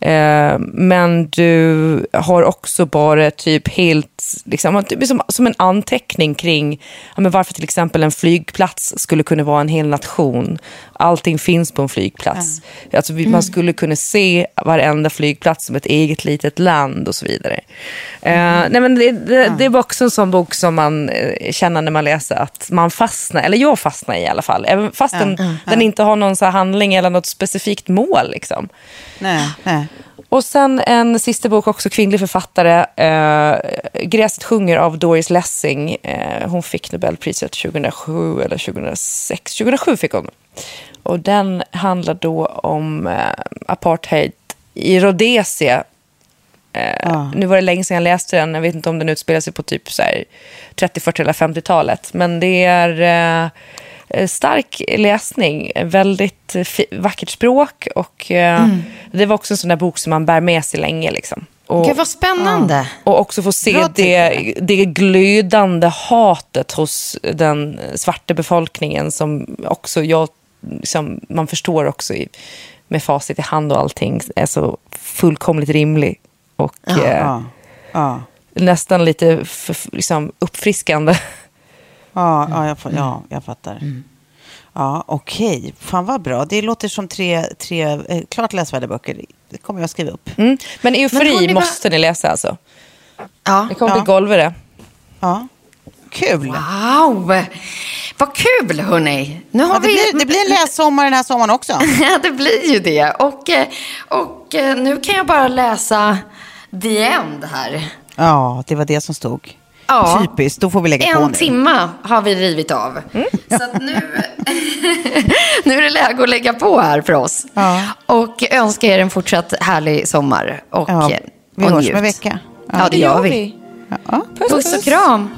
Eh, men du har också bara typ helt, liksom, typ som, som en anteckning kring ja, men varför till exempel en flygplats skulle kunna vara en hel nation. Allting finns på en flygplats. Alltså, vi, Man skulle kunna se varenda flygplats som ett eget litet land och så vidare. Eh, nej, men det, det, det är också en sån bok som man eh, känner när man läser att man fastnar, eller jag fastnar i alla fall. Även fast den, den inte har någon så handling eller något specifikt mål. Liksom. Nej, nej. Och sen en sista bok, också kvinnlig författare. Eh, Gräset sjunger av Doris Lessing. Eh, hon fick Nobelpriset 2007 eller 2006. 2007 fick hon. Och den handlar då om eh, apartheid i Rhodesia. Eh, Nu var det länge sedan jag läste den. Jag vet inte om den utspelar sig på typ så här 30, 40 eller 50-talet. Men det är eh, eh, stark läsning. Väldigt vackert språk. Och eh, det var också en sån där bok som man bär med sig länge. Liksom. Och, Gud, vad spännande. och också få se Bra det, det glödande hatet hos den svarta befolkningen som också jag, liksom, man förstår också i, med facit i hand och allting är så fullkomligt rimlig. Och eh, Ja, ja, nästan lite f- f- liksom, uppfriskande. ja, ja, jag, fa- ja jag fattar. Ja, okej. Fan vad bra. Det låter som tre, tre eh, klart läsvärda böcker. Det kommer jag skriva upp. Mm. Men eufori Men hörni, måste ni läsa alltså. Ja. Det kommer Ja. bli golvare. Ja. Kul. Wow! Vad kul, hörni. Nu har Ja, det, vi... blir, det blir en lässommar den här sommaren också. Ja, det blir ju det. Och, eh, och eh, nu kan jag bara läsa the end här. Ja, det var det som stod. Ja. Typiskt, då får vi lägga på En timma har vi rivit av. Så att nu, nu är det läge att lägga på här för oss. Ja. Och önska er en fortsatt härlig sommar. Och, Ja, eh, vi och hörs om en vecka. Ja, det gör vi. Ja. Puss och kram.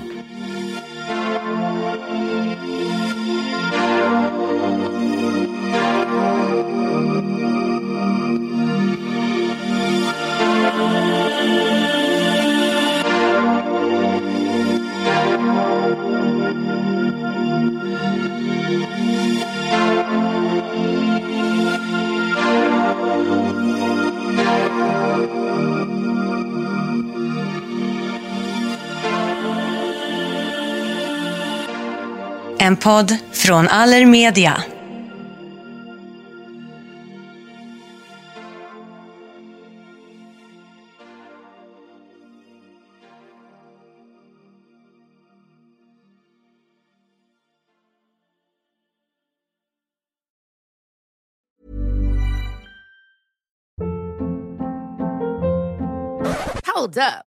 En podd från Allermedia. Hold up.